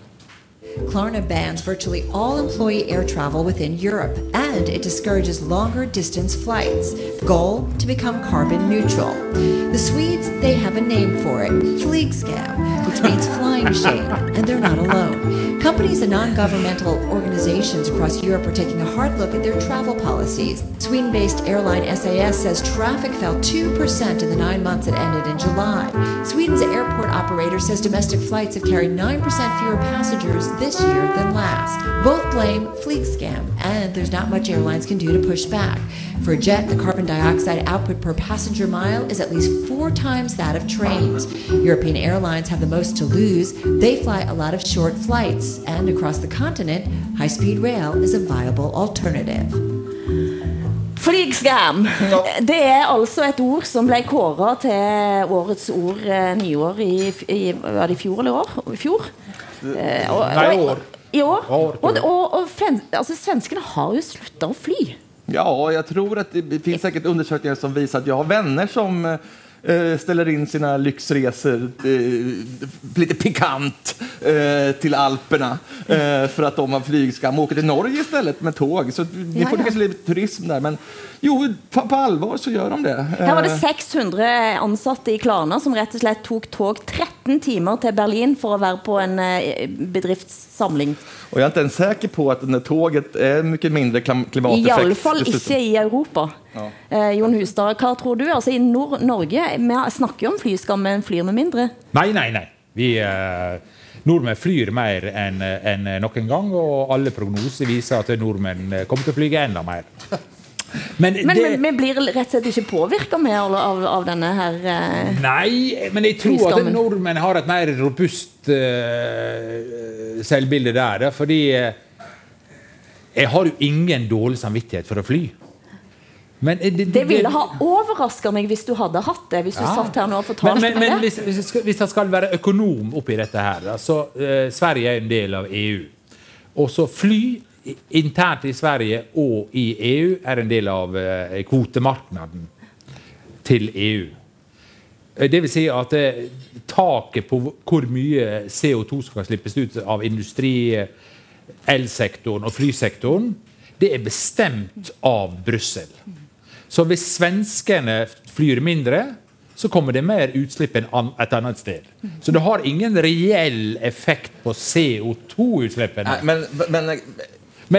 Klarna bans virtually all employee air travel within Europe and it discourages longer distance flights. Goal to become carbon neutral. The Swedes, they have a name for it Flygscam, which means flying shame, and they're not alone. Companies and non governmental organizations across Europe are taking a hard look at their travel policies. Sweden based airline SAS says traffic fell 2% in the nine months that ended in July. Sweden's airport operator says domestic flights have carried 9% fewer passengers this year than last. Both blame Fleetscam, and there's not much airlines can do to push back. For jet, the carbon dioxide output per passenger mile is at least four times that of trains. European airlines have the most to lose. They fly a lot of short flights, and across the continent, high speed rail is a viable alternative. Flygskam. Det er altså et ord som ble kåret til årets ord eh, nyår i, i, var det i fjor eller år? I fjor? Eh, og- Nei, og- år. I år. År, Og, og, og altså, svenskene har jo sluttet å fly. Ja, jeg tror at det finns säkert undersökningar som visar att jag har vänner som eh, ställer in sina lyxresor eh, lite pikant eh, till Alperna eh, för att de har flygskam och åker till Norge istället med tåg. Så Ja, får kanske lite turism där. Men jo, på, på alvor så gjør de det. Her var det Eh, 600 ansatte i Klarna som rett og slett tok tog 13 timer til Berlin for å være på en eh, bedriftssamling. Og jeg er ikke sikker säker på at toget er mye mycket mindre klimateffekt. alle fall ikke i Europa. Ja. Eh, Jon Hustad, hva tror du? Altså I Nord-Norge vi snakker jo om flyskam, men flyr vi mindre? Nei, nei, nei. Vi eh, Nordmenn flyr mer enn en noen gang, og alle prognoser viser at nordmenn eh, kommer til å fly enda mer. Men, Men det, vi- vi blir rett og slett ikke påvirka mer av, av, denne her eh, Nei, men jeg tror at nordmenn har et mer robust eh, selvbilde der. Fordi eh, jeg har jo ingen dårlig samvittighet for å fly. Men eh, det, Det ville ha overraska meg hvis du hadde hatt det. Hvis du Ja. satt her nå og fortalte men, men meg det. hvis, hvis, jeg skal, være økonom oppi dette her så eh, Sverige er en del av EU. Og så fly internt i Sverige og i EU er en del av eh, kvotemarkedet til EU. Eh, Det vil si at eh, taket på hvor- mye CO2 som kan slippes ut av industri, elsektoren og flysektoren, det er bestemt av Brussel. Så hvis svenskene flyr mindre, så kommer det mer utslipp enn et annet sted. Så det har ingen reell effekt på CO2-utslippene. Nej, men, men,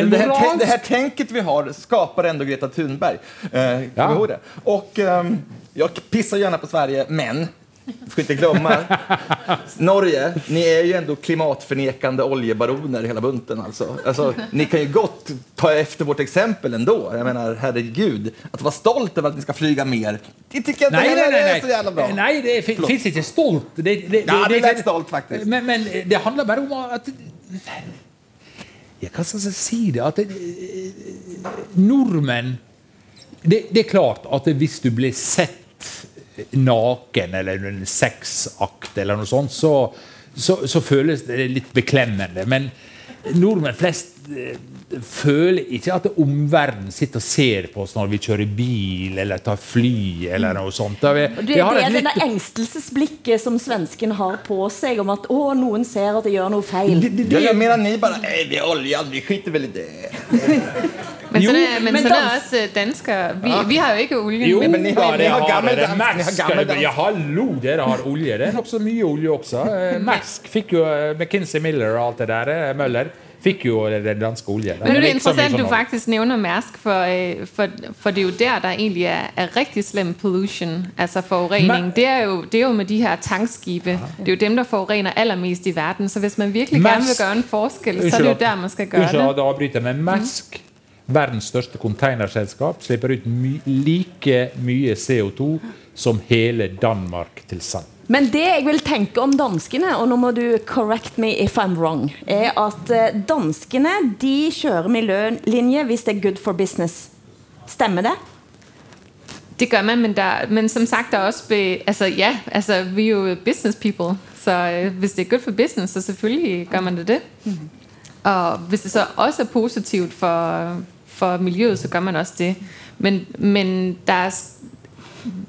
men, det, här, det här tänket vi har skapar ändå Greta Thunberg. Eh, ja. det. Och eh, jag pissar gärna på Sverige, men ska inte glömma Norge, ni är ju ändå klimatförnekande oljebaroner hela bunten. Alltså. Alltså, ni kan ju gott ta efter vårt exempel ändå. Jag menar, herregud. Att vara stolt över att ni ska flyga mer, det tycker jag inte heller nei, är så jävla bra. nei det fin- Förlåt. fins ikke stolt. Det, det, det, Ja, det det- er stolt, faktisk. Men, men det handler bare om at ja, Hva skal jeg si det? At det, nordmenn det, det er klart at hvis du blir sett naken eller en sexakt eller noe sånt, så, så, så føles det litt beklemmende. Men nordmenn flest eh, føler ikke at omverdenen sitter og ser på oss når vi kjører bil eller tar fly eller noe sånt. Vi, Det, vi har det er litt- denne engstelsesblikket som svensken har på seg, om at å, noen ser at jeg gjør noe feil. Det, det, det... Jeg mener ni bare vi er olje vi skiter vel i det. Men Jo, sådan er, men men sådan er også dansker. Vi, Ja. vi har jo ikke olje. Jo, men, har- har gammeldans, dere. har Maersk, gammeldans. ja, hallo, dere har olje. Det er nokså mye olje også. Mersk fikk jo eh, McKinsey Miller og alt det der. eh, Møller fikk jo den danske oljen. Men det er det ikke så mye interessant, som du faktisk nævner Mærsk, for, øh, for, for det er jo der, der egentlig er, er rigtig slem pollution, altså forurening. Men- Det er, jo, det er jo med de her tankskibe. Det er jo dem, der forurener allermest i verden. Så hvis man virkelig gerne vil gjøre gøre en forskel, så er det jo der, man skal gøre det. det. at jeg avbryter, men Maersk, verdens største containerselskap, slipper ut my like mye CO2 som hele Danmark til sammen. Men det jeg vil tenke om danskene, og nå må du correct me if I'm wrong, er at eh, danskene de kjører miljølinje hvis det er good for business. Stemmer det? Det gør man, men, der, men som sagt, der er også... Be, altså ja, altså vi er jo business people, så øh, hvis det er good for business, så selvfølgelig gør man det det. Og hvis det så også er positivt for, for miljøet, så gør man også det. Men, men der er,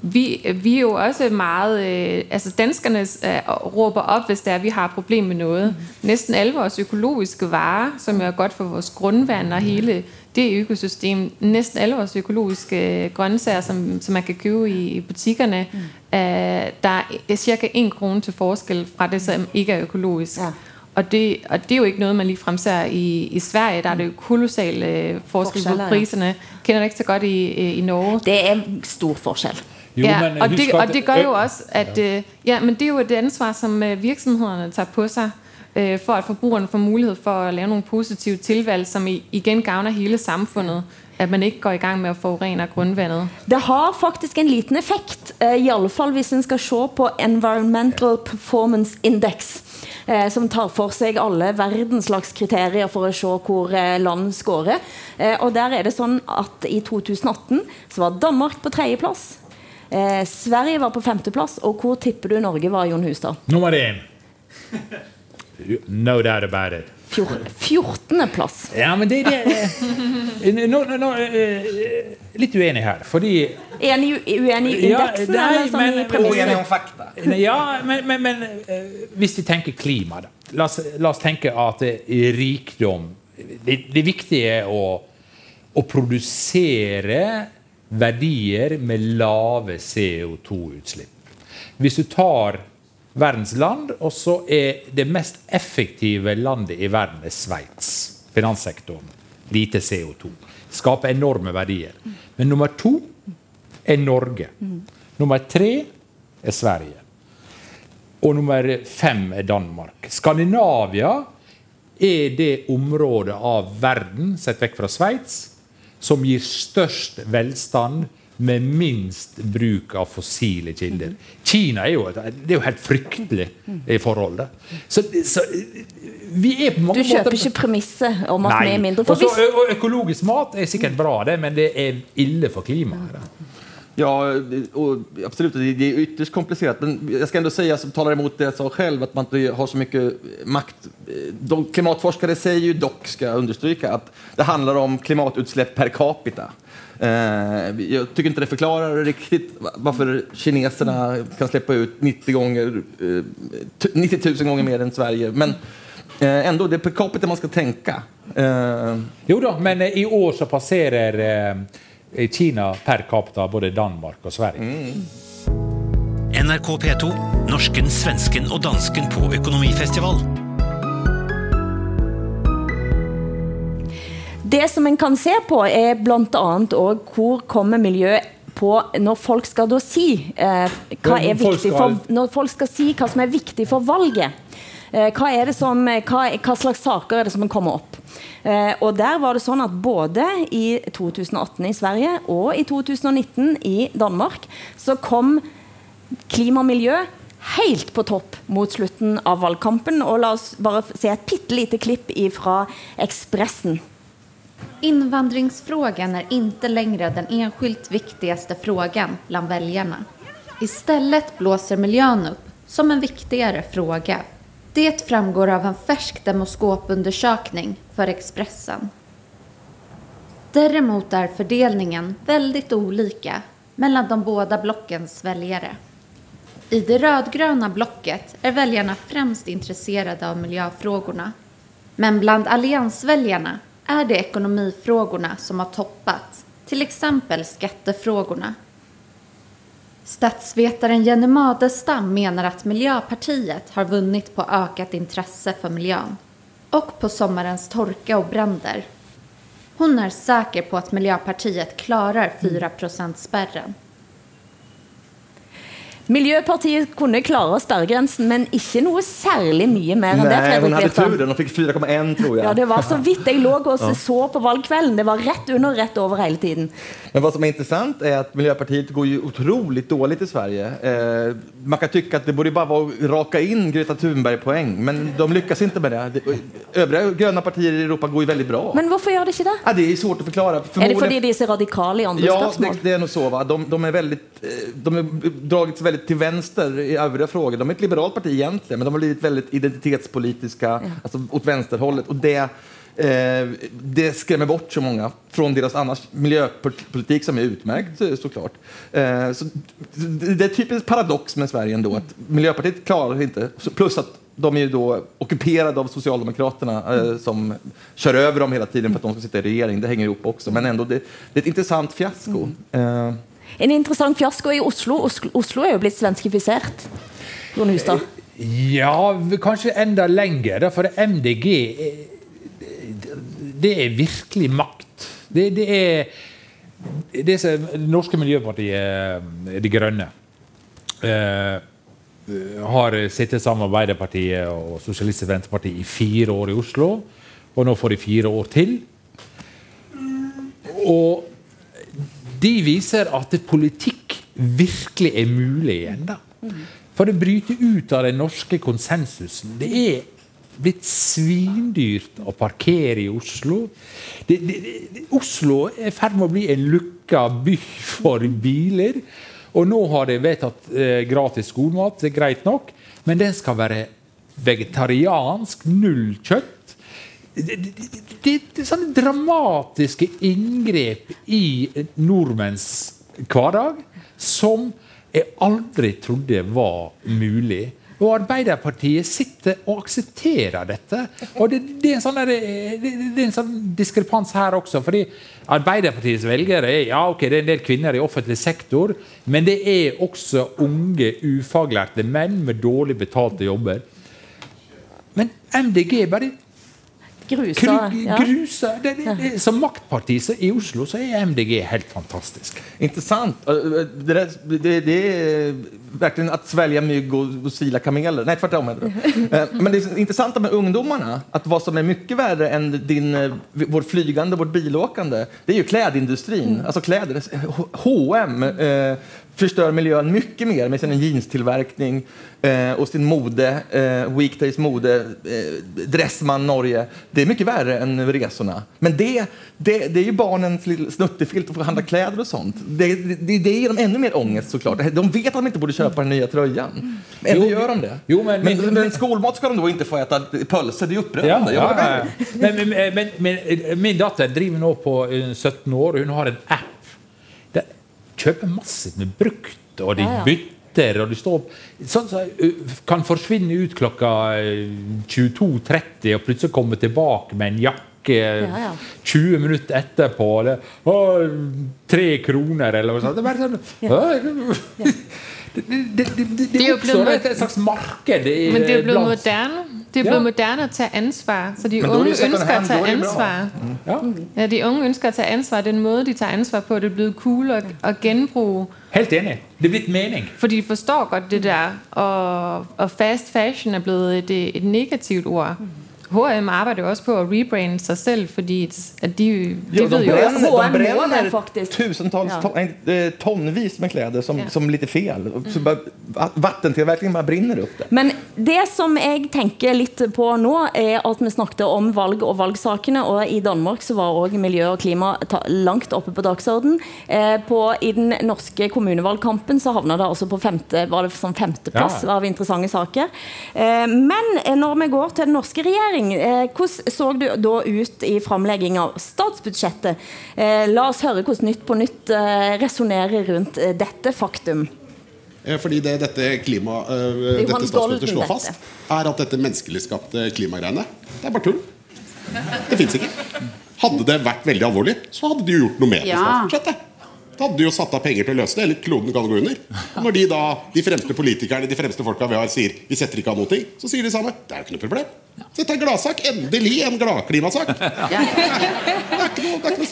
vi, vi er jo også meget... Øh, altså danskerne øh, råber op, hvis det er, at vi har et problem med noget. Næsten alle vores økologiske varer, som er godt for vores grundvand og hele det økosystem. Næsten alle vores økologiske grøntsager, som, som man kan købe i, i butikkerne, mm. øh, der er cirka 1 krone til forskel fra det, som ikke er økologisk. Ja. Og det, og det er jo ikke noe man lige fremser i, i Sverige. Der er det jo kolossal øh, forskel på prisene. Kjenner priserne. Det ikke så godt i, i Norge. Det er stor forskjell. Jo, ja, og, det, og det gør jo øh, også, at øh, ja, men det er jo et ansvar, som virksomhetene tar på seg øh, for at forbrukerne får mulighet for å lave noen positive tilvalg, som igjen gagner gavner hele samfunnet at man ikke går i gang med å forurene grunnvannet? Det har faktisk en liten effekt, eh, i alle fall hvis en skal se på Environmental Performance Index, eh, som tar for seg alle verdens slags kriterier for å se hvor eh, land scorer. Eh, og der er det sånn at i 2018 så var Danmark på tredjeplass. eh, Sverige var på femteplass. og hvor tipper du Norge var, Jon Hustad? Nummer én. No doubt about it. 14. plass. Ja, men det, det nå, nå, nå, eh, Litt uenig her, fordi Enig, uenig i indeksen? Ja, nei, eller sånn i men- premisset? Om fakta. Ja, men, men, men eh, hvis vi tenker klima, da. La oss, la oss tenke at rikdom Det, det viktige er å, å produsere verdier med lave CO2-utslipp. Hvis du tar verdens land, og så er det mest effektive landet i verden er Sveits. Finanssektoren. Lite CO2. Skaper enorme verdier. Men nummer to er Norge. Nummer tre er Sverige. Og nummer fem er Danmark. Skandinavia er det området av verden, sett vekk fra Sveits, som gir størst velstand med minst bruk av fossile kilder. Kina er jo, det er jo helt fryktelig i forholdet. Så, så vi er på Du kjøper måter ikke premisset om at vi er mindre. For Også, og økologisk mat er sikkert bra, det, men det er ille for klimaet. Ja, och absolut. Det det är ytterst komplicerat. Men jag ska ändå säga, som talar emot det jag sa själv, att man inte har så mycket makt. De klimatforskare säger ju dock, ska jag understryka, att det handlar om klimatutsläpp per capita. Eh, Jag tycker inte det förklarar riktigt varför kineserna kan släppa ut 90, gånger, eh, 90 000 gånger mer än Sverige. Men eh, ändå, det är per capita man ska tänka. Eh, Jo da, men eh, i år så passerer eh, Kina per capita både Danmark og Sverige. NRK P2, norsken, svensken og dansken på økonomifestival. Det som en kan se på, er blant annet hvor kommer miljøet på når folk skal da si eh, hva er viktig for, når folk skal si hva som er viktig for valget. Eh, hva, er det som, hva, hva slags saker er det som kommer opp? Eh, og der var det sånn at både i 2018 i Sverige og i 2019 i Danmark så kom klima og miljø helt på topp mot slutten av valgkampen. Og la oss bare se et bitte lite klipp fra Expressen. Invandringsfrågan är inte längre den enskilt viktigaste frågan bland väljarna. Istället blåser miljön upp som en viktigare fråga. Det framgår av en färsk demoskopundersökning för Expressen. Däremot är fördelningen väldigt olika mellan de båda blockens väljare. I det rödgröna blocket är väljarna främst intresserade av miljöfrågorna. Men bland alliansväljarna är det ekonomifrågorna som har toppat, till exempel skattefrågorna. Statsvetaren Jenny Madestam menar att Miljöpartiet har vunnit på ökat intresse för miljön och på sommarens torka och bränder. Hon är säker på att Miljöpartiet klarar 4% spärren. Miljøpartiet kunne klare sperregrensen, men ikke noe særlig mye mer enn det. Fredrik Fredrik hade Virtanen. turen. Hon fick 4,1 tror jeg. Ja, det var så vidt jeg lå og så på valgkvelden. Det var rett under rett over hele tiden. Men hva som er interessant, er at Miljøpartiet går jo utrolig dårlig i Sverige. Eh, man kan tykke at det borde bare være å rake inn Greta Thunberg-poeng, men de lykkes ikke med det. Det- grønne gröna partier i Europa går jo veldig bra. Men hvorfor gjør det ikke det? Ja, det er svårt att förklara. Er det fordi de er så radikale i andre Ja, spørsmål? det, det er nog så. Va? De, de är väldigt, eh, de är dragits väldigt till vänster i övriga frågor. De är ett liberalt parti egentligen, men de har blivit väldigt identitetspolitiska, alltså åt vänsterhållet. Och det, eh, det skrämmer bort så många från deras annars miljöpolitik som är utmärkt såklart. Eh, så det, är typiskt paradox med Sverige ändå, att Miljöpartiet klarar inte, plus att de är ju då ockuperade av Socialdemokraterna eh, som kör över dem hela tiden för att de ska sitta i regering. Det hänger ihop också. Men ändå, det, det är ett intressant fiasko. Eh, En interessant fiasko i Oslo. Oslo, Oslo er jo blitt svenskifisert. Jon Hustad. Ja, kanskje enda lenger, for MDG er- det er virkelig makt. Det, det er det som det norske miljøpartiet De Grønne eh, har sittet sammen med Arbeiderpartiet og Sosialistisk Venstreparti i fire år i Oslo. Og nå får de fire år til. Og de viser at politikk virkelig er mulig igjen. da. For det bryter ut av den norske konsensusen. Det er blitt svindyrt å parkere i Oslo. Det, det, det, Oslo er i ferd med å bli en lukka by for biler. Og nå har de vedtatt eh, gratis skolemat, det er greit nok, men den skal være vegetariansk, null kjøtt. Det, det, det, sånne dramatiske inngrep i nordmenns hverdag som jeg aldri trodde var mulig. Og Arbeiderpartiet sitter og aksepterer dette. Og det, det, er, en sånn det, det sånn diskrepans her også. fordi Arbeiderpartiets velgere er ja, ok, det er en del kvinner i offentlig sektor, men det er også unge, ufaglærte menn med dårlig betalte jobber. Men MDG bare Grusa, Gru- ja. grusa. Det, det, det, som maktparti så i Oslo så er MDG helt fantastisk. Intressant. Eh, Det, det, det er verkligen att svelge mygg og, och sila kameler. Nei, tvert om. det. Eh, Men det interessante intressanta med ungdommene, at hva som er mye verre enn din, eh, vår flygande, vårt bilåkande, det er jo klesindustrien. Alltså kläder. H- H&M eh, förstör miljön mycket mer med sin jeanstillverkning eh, och sin mode, eh, Weekdays mode, eh, Dressman Norge. Det är mycket värre än resorna. Men det, det, det är ju barnens snuttefilt att få handla kläder och sånt. Det, det, det ger dem ännu mer ångest såklart. De vet att de inte borde köpa den nya tröjan. Men ändå Jo, gör de det. Jo, men, Men, men, skolmat ska de då inte få äta pölse, det är upprörande. Ja, ja, ja. Men, men, men, men eh, min datter driver nå på eh, 17 år, og hun har en app. Kjøper massivt med brukt, og de bytter, og de står sånn som så kan forsvinne ut klokka eh, 22.30 og plutselig komme tilbake med en jakke eh, Ja, ja. 20 minutter etterpå. Det, å, tre kroner, eller noe sånt. Det er bare sånn «Å, Det, det, det, det, det Det er jo oppstår blevet- et slags marked i- Men det er blitt moderne. Det er Ja. blevet moderne at tage ansvar. Så de er unge ønsker å at tage er det bra. ansvar. Ja. Ja, de unge ønsker at tage ansvar. Den måde, de tager ansvar på, det er blevet cool at, å genbruge. Helt enig. Det er blitt mening. For de forstår godt det der. Og, og fast fashion er blevet et, et negativt ord. H&M arbejder jo også på at rebrande sig selv, fordi at de, de jo, de ved jo også... de bränner faktiskt. tusentals, Ja. ton, eh, tonvis med kläder som, Ja. som lite fel. Så bare, vattentillverkningen bara brinner upp det. Men det som jeg tenker litt på nå, er at vi snakket om valg og valgsakene, og i Danmark så var også miljø og klima ta langt oppe på dagsorden. Eh, på, I den norske kommunevalgkampen så havnet det altså på femte, var det sånn femteplass Ja. av interessante saker. Eh, men når vi går til den norske regjering, eh, hvordan så du da ut i fremlegging av statsbudsjettet? Eh, la oss høre hvordan Nytt på Nytt resonnerer resonerer rundt eh, dette faktum. Eh, Fordi det dette, klima, eh, dette statsbudsjettet slår fast, er at dette menneskelig skapte klimagreiene, det er bare tull. Det fins ikke. Hadde det vært veldig alvorlig, så hadde de gjort noe med det. Ja. statsbudsjettet. Da hadde de jo satt av penger til å løse det, eller kloden kan gå under. Og når de da, de fremste politikerne, de fremste folka vi har, sier vi setter ikke av noe, så sier de samme. Det er jo ikke noe problem. Dette er en gladsak. Endelig en gladklimasak.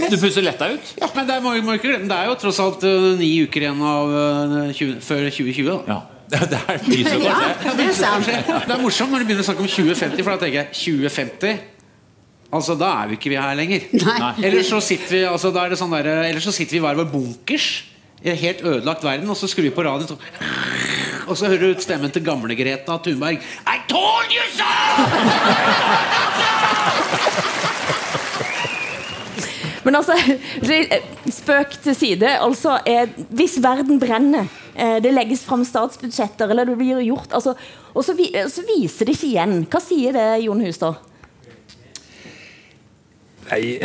Du puster letta ut. Men det er, må, må ikke glemme, det er jo tross alt eh, ni uker igjen av eh, 20, før 2020. Da. Det er mye så Ja, det er sant. Det er morsomt når du begynner å snakke om 2050, for da tenker jeg 2050 Altså, Da er vi ikke vi her lenger. Nei. Eller så sitter vi altså, da er det sånn der, Eller så sitter vi i hver vår bunkers i en helt ødelagt verden, og så skrur vi på radioen, så, og så hører du ut stemmen til gamle Greta Thunberg. I told you so! Men altså, spøk til side. Altså, eh, hvis verden brenner, eh, det legges frem statsbudsjetter, eller det blir gjort altså, Og så, vi, så viser det ikke igjen. Hva sier det, Jon Hustad? Nei,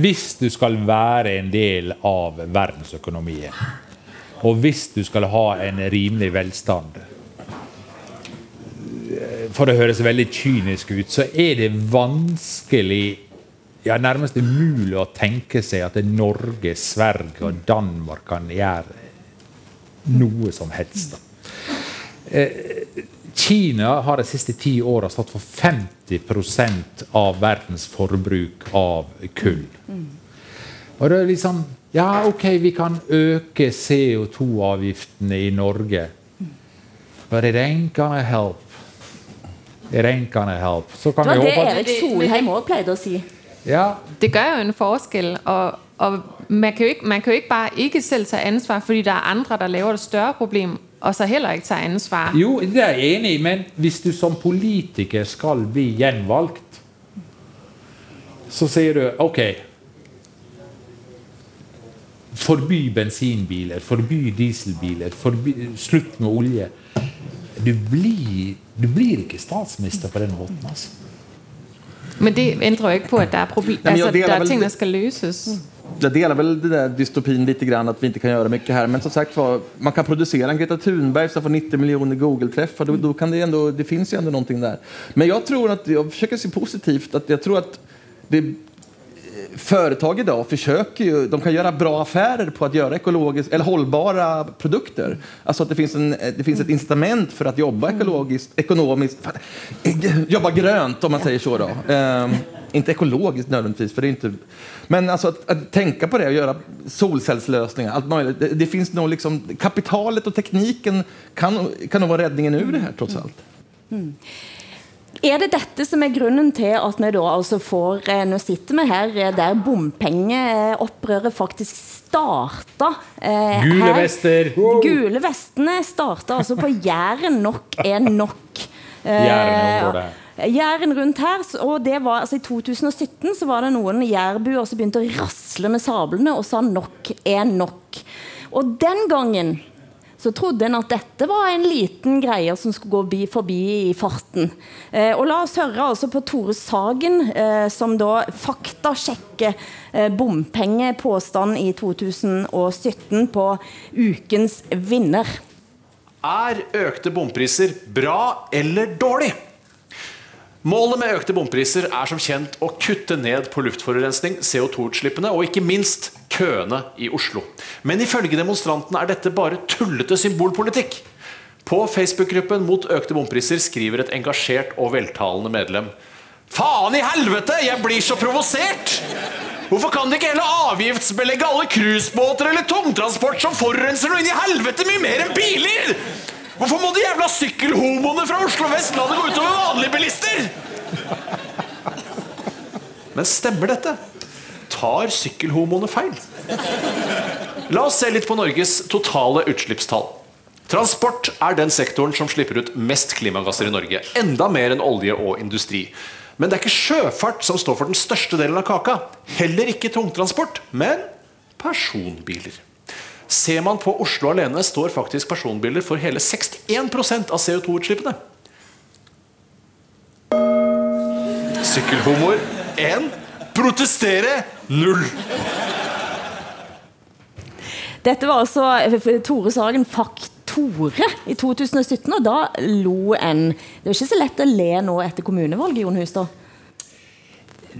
hvis du skal være en del av verdensøkonomien, og hvis du skal ha en rimelig velstand For det høres veldig kynisk ut, så er det vanskelig ja, nærmest umulig å tenke seg at Norge, Sverige og Danmark kan gjøre noe som helst. Eh, Kina har de siste ti åra stått for 50% av verdens forbruk av kull. Og det er liksom Ja, ok, vi kan øke CO2-avgiftene i Norge. But it ain't gonna help. It ain't gonna help. Så kan Det vi var det håpe at Erik Solheim òg pleide å si. ja, Det gør jo en forskel, og, og man, kan jo ikke, man kan jo ikke bare ikke selv tage ansvar, fordi det er andre, der laver et større problem, og så heller ikke tager ansvar. Jo, det er jeg enig i, men hvis du som politiker skal bli gjenvalgt, så sier du OK Forby bensinbiler, forby dieselbiler, forby, slutt med olje. Du blir, du blir ikke statsminister på den måten. altså. Men det ændrer jo ikke på, at det er, problem, jeg altså, deler er vel ting, det- skal løses. Jag delar väl den där dystopin lite grann att vi inte kan göra mycket här. Men som sagt var, man kan producera en Greta Thunberg som får 90 miljoner Google-träffar. Då, då kan det ändå, det finns ju ändå någonting där. Men jag tror att, jag försöker se positivt, att jag tror att det, företag idag försöker ju, de kan göra bra affärer på att göra ekologiskt, eller hållbara produkter. Alltså att det finns, en, det finns ett incitament för att jobba ekologiskt, ekonomiskt, fan, jobba grönt om man säger så då. Ehm, inte ekologiskt nödvändigtvis, för det är inte... Men alltså att, att tänka på det och göra solcellslösningar, allt möjligt. Det, det finns nog liksom, kapitalet och tekniken kan, kan nog vara räddningen ur det här trots allt. Mm. Er det dette som er grunnen til at vi da altså får eh, Nå sitter vi her eh, der bompengeopprøret faktisk starta. Eh, Gule her. vester. Gule vestene starta altså på Jæren. Nok er nok. Eh, Jæren-området. Jæren rundt her, og det var, altså I 2017 så var det noen jærbuer som begynte å rasle med sablene og sa nok er nok. Og den gangen så trodde en at dette var en liten greie som skulle gå bi forbi i farten. Eh, og la oss høre altså på Tore Sagen, eh, som da faktasjekker eh, bompengepåstand i 2017 på ukens vinner. Er økte bompriser bra eller dårlig? Målet med økte bompriser er som kjent å kutte ned på luftforurensning, CO2-utslippene og ikke minst køene i Oslo. Men ifølge demonstrantene er dette bare tullete symbolpolitikk. På Facebook-gruppen mot økte bompriser skriver et engasjert og veltalende medlem Faen i helvete, jeg blir så provosert! Hvorfor kan de ikke heller avgiftsbelegge alle cruisebåter eller tungtransport som forurenser noe inn i helvete mye mer enn biler? Hvorfor må de jævla sykkelhomoene fra Oslo vest la det gå utover vanlige bilister? Men stemmer dette? Tar sykkelhomoene feil? La oss se litt på Norges totale utslippstall. Transport er den sektoren som slipper ut mest klimagasser i Norge. Enda mer enn olje og industri. Men det er ikke sjøfart som står for den største delen av kaka. Heller ikke tungtransport, men personbiler. Ser man på Oslo alene, står faktisk personbiler for hele 61% av CO2-utslippene. Sykkelhumor 1. Protestere 0. Dette var altså eh, Tore Sagen Faktore i 2017, og da lo en. Det er ikke så lett å le nå etter kommunevalget, Jon Hustad.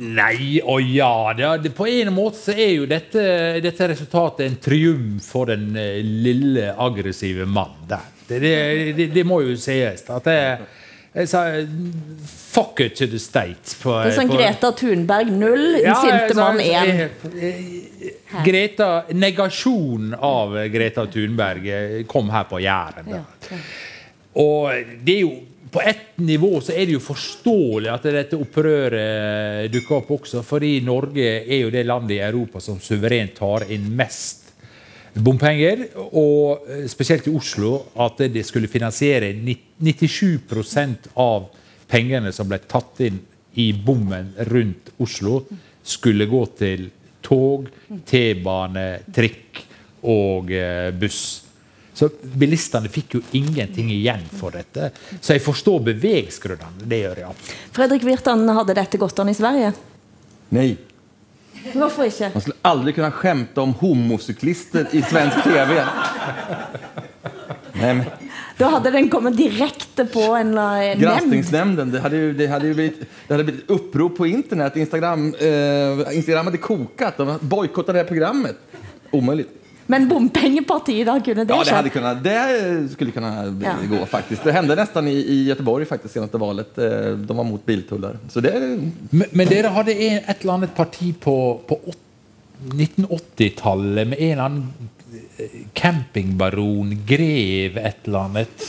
Nei og ja. Det, på en måte så er jo dette, dette resultatet en triumf for den eh, lille, aggressive mann der. Det, det, det, må jo sies. At det, jeg sa, fuck it to the state. På, Det er sånn på- Greta Thunberg null, den Ja, sinte mann én. Greta, negasjonen av Greta Thunberg eh, kom her på Jæren. da. Og det er jo på ett nivå så er det jo forståelig at dette opprøret dukker opp også, fordi Norge er jo det landet i Europa som suverent tar inn mest bompenger. Og eh, spesielt i Oslo at det skulle finansiere 97% av pengene som ble tatt inn i bommen rundt Oslo, skulle gå til tog, T-bane, trikk og eh, buss. Så bilistene fikk jo ingenting igjen for dette. Så jeg forstår bevegsgrunnene. Det gjør jeg absolutt. Fredrik Virtan, hadde dette gått an i Sverige? Nei. Hvorfor ikke? Man skulle aldri kunne skjemte om homosyklister i svensk tv. Nej, men Da hadde den kommet direkte på en eh, nemnd. Granskingsnemnden. det det hadde ju blivit, det hadde blitt opprop på internett. Instagram, eh, Instagram hadde kokat. De bojkottade det här programmet. Omöjligt. Men bompengepartiet, da kunne det Ja, det, skjedd? hade kunnat, det skulle kunna Ja. gå faktiskt. Det hände nästan i, i Göteborg faktiskt senaste valet. Eh, De var mot biltullar. Så det, Men, men dere hadde en, et eller annet parti på, på 1980-tallet med en eller annen eh, campingbaron, grev et eller annet.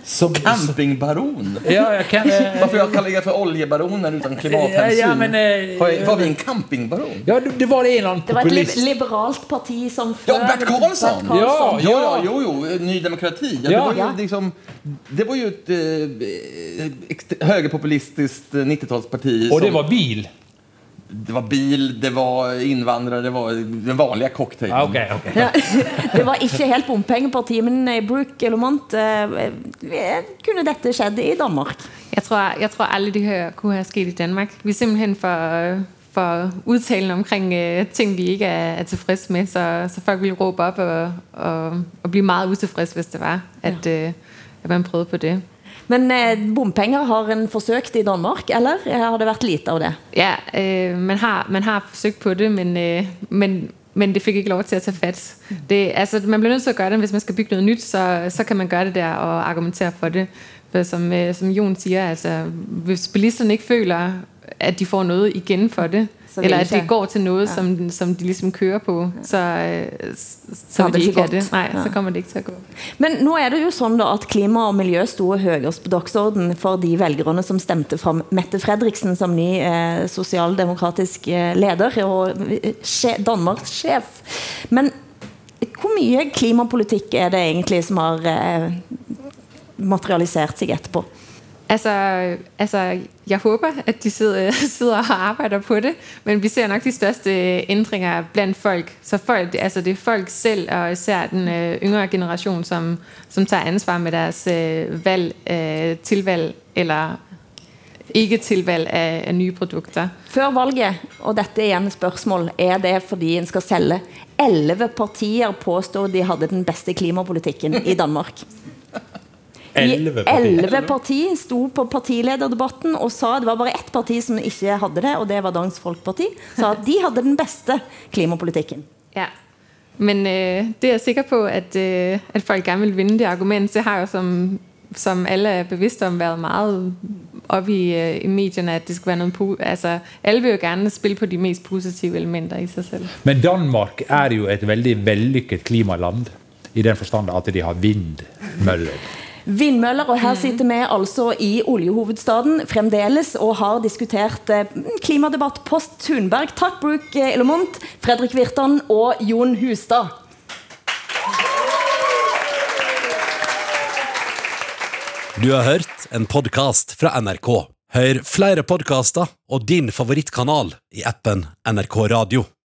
Eh, Som, Campingbaron? Ja, jag kan, eh, Varför jag kallar er för oljebaroner utan klimathänsyn? Ja, ja, men, eh, har, var vi en campingbaron? Ja, det, det var en eller annen Det var et li populist. liberalt parti som Ja, før Bert Karlsson! Bert Ja, Karlsson. ja, jo, jo, Ny Demokrati. Ja, Ja. Det, var Ja. ju liksom, det var ju ett eh, ext- högerpopulistiskt eh, 90-talsparti. Och det som- var bil? Det var bil, det var innvandrere, det var den vanlige cocktailen. Ah, okay, okay. Ja, det var ikke helt bompengeparti, men i Brook Lamont eh, eh, Kunne dette skjedd i Danmark? Jeg tror, jeg tror aldrig, det her kunne ha skjedd i Danmark. Vi er simpelthen for, for udtalen omkring øh, ting, vi ikke er, er tilfredse med, så, så folk ville rope opp og, og, og bli meget utilfredse, hvis det var, at, øh, at man prøvde på det. Men eh, bompenger har en forsøkt i Danmark, eller har det vært lite av det? Ja, øh, man, har, man har forsøkt på det, men, øh, men, men det fikk ikke lov til å ta fatt. Det, altså, man blir nødt til å gjøre det, hvis man skal bygge noe nytt, så, så kan man gøre det der og argumentere for det. For som, øh, som Jon sier, altså, hvis bilistene ikke føler, at de får noe igjen for det, Så eller at det går til noe Ja. som, som de liksom kører på, så, øh, så, så det de ikke det. Nei, Ja. så kommer det ikke til å gå. Men nå er det jo sånn da at klima og miljø sto høyest på dagsordenen for de velgerne som stemte fram Mette Fredriksen som ny eh, sosialdemokratisk eh, leder og eh, Danmarks sjef. Men hvor mye klimapolitikk er det egentlig som har materialisert seg etterpå? Altså, altså, jeg håber, at de sidder, sidder og arbejder på det, men vi ser nok de største ændringer blandt folk. Så folk, altså det er folk selv, og især den øh, yngre generation, som, som tager ansvar med deres øh, valg, øh, tilvalg eller ikke tilvalg af, af nye produkter. Før valget, og dette er igjen et spørgsmål, er det fordi en skal sælge 11 partier påstår de havde den bedste klimapolitikken i Danmark? I 11 partier. 11 parti stod på partilederdebatten og sa det var bare ett parti som ikke hadde det, og det var Dansk Folkeparti, sa at de hadde den beste klimapolitikken. Ja. Men øh, det er jeg sikker på, at, øh, at folk gerne vil vinne det argument. Det har jo, som, som alle er bevisste om, vært meget oppe i, øh, i medierne, at det skal være noget... Altså, alle vil jo gerne spille på de mest positive elementer i seg selv. Men Danmark er jo et veldig vellykket klimaland, i den forstand at de har vindmøller. Vindmøller, og her sitter vi altså i oljehovedstaden fremdeles og har diskutert eh, klimadebatt post Thunberg. Takk Brooke Elomont, Fredrik Virtan og Jon Hustad. Du har hørt en podkast fra NRK. Hør flere podkaster og din favorittkanal i appen NRK Radio.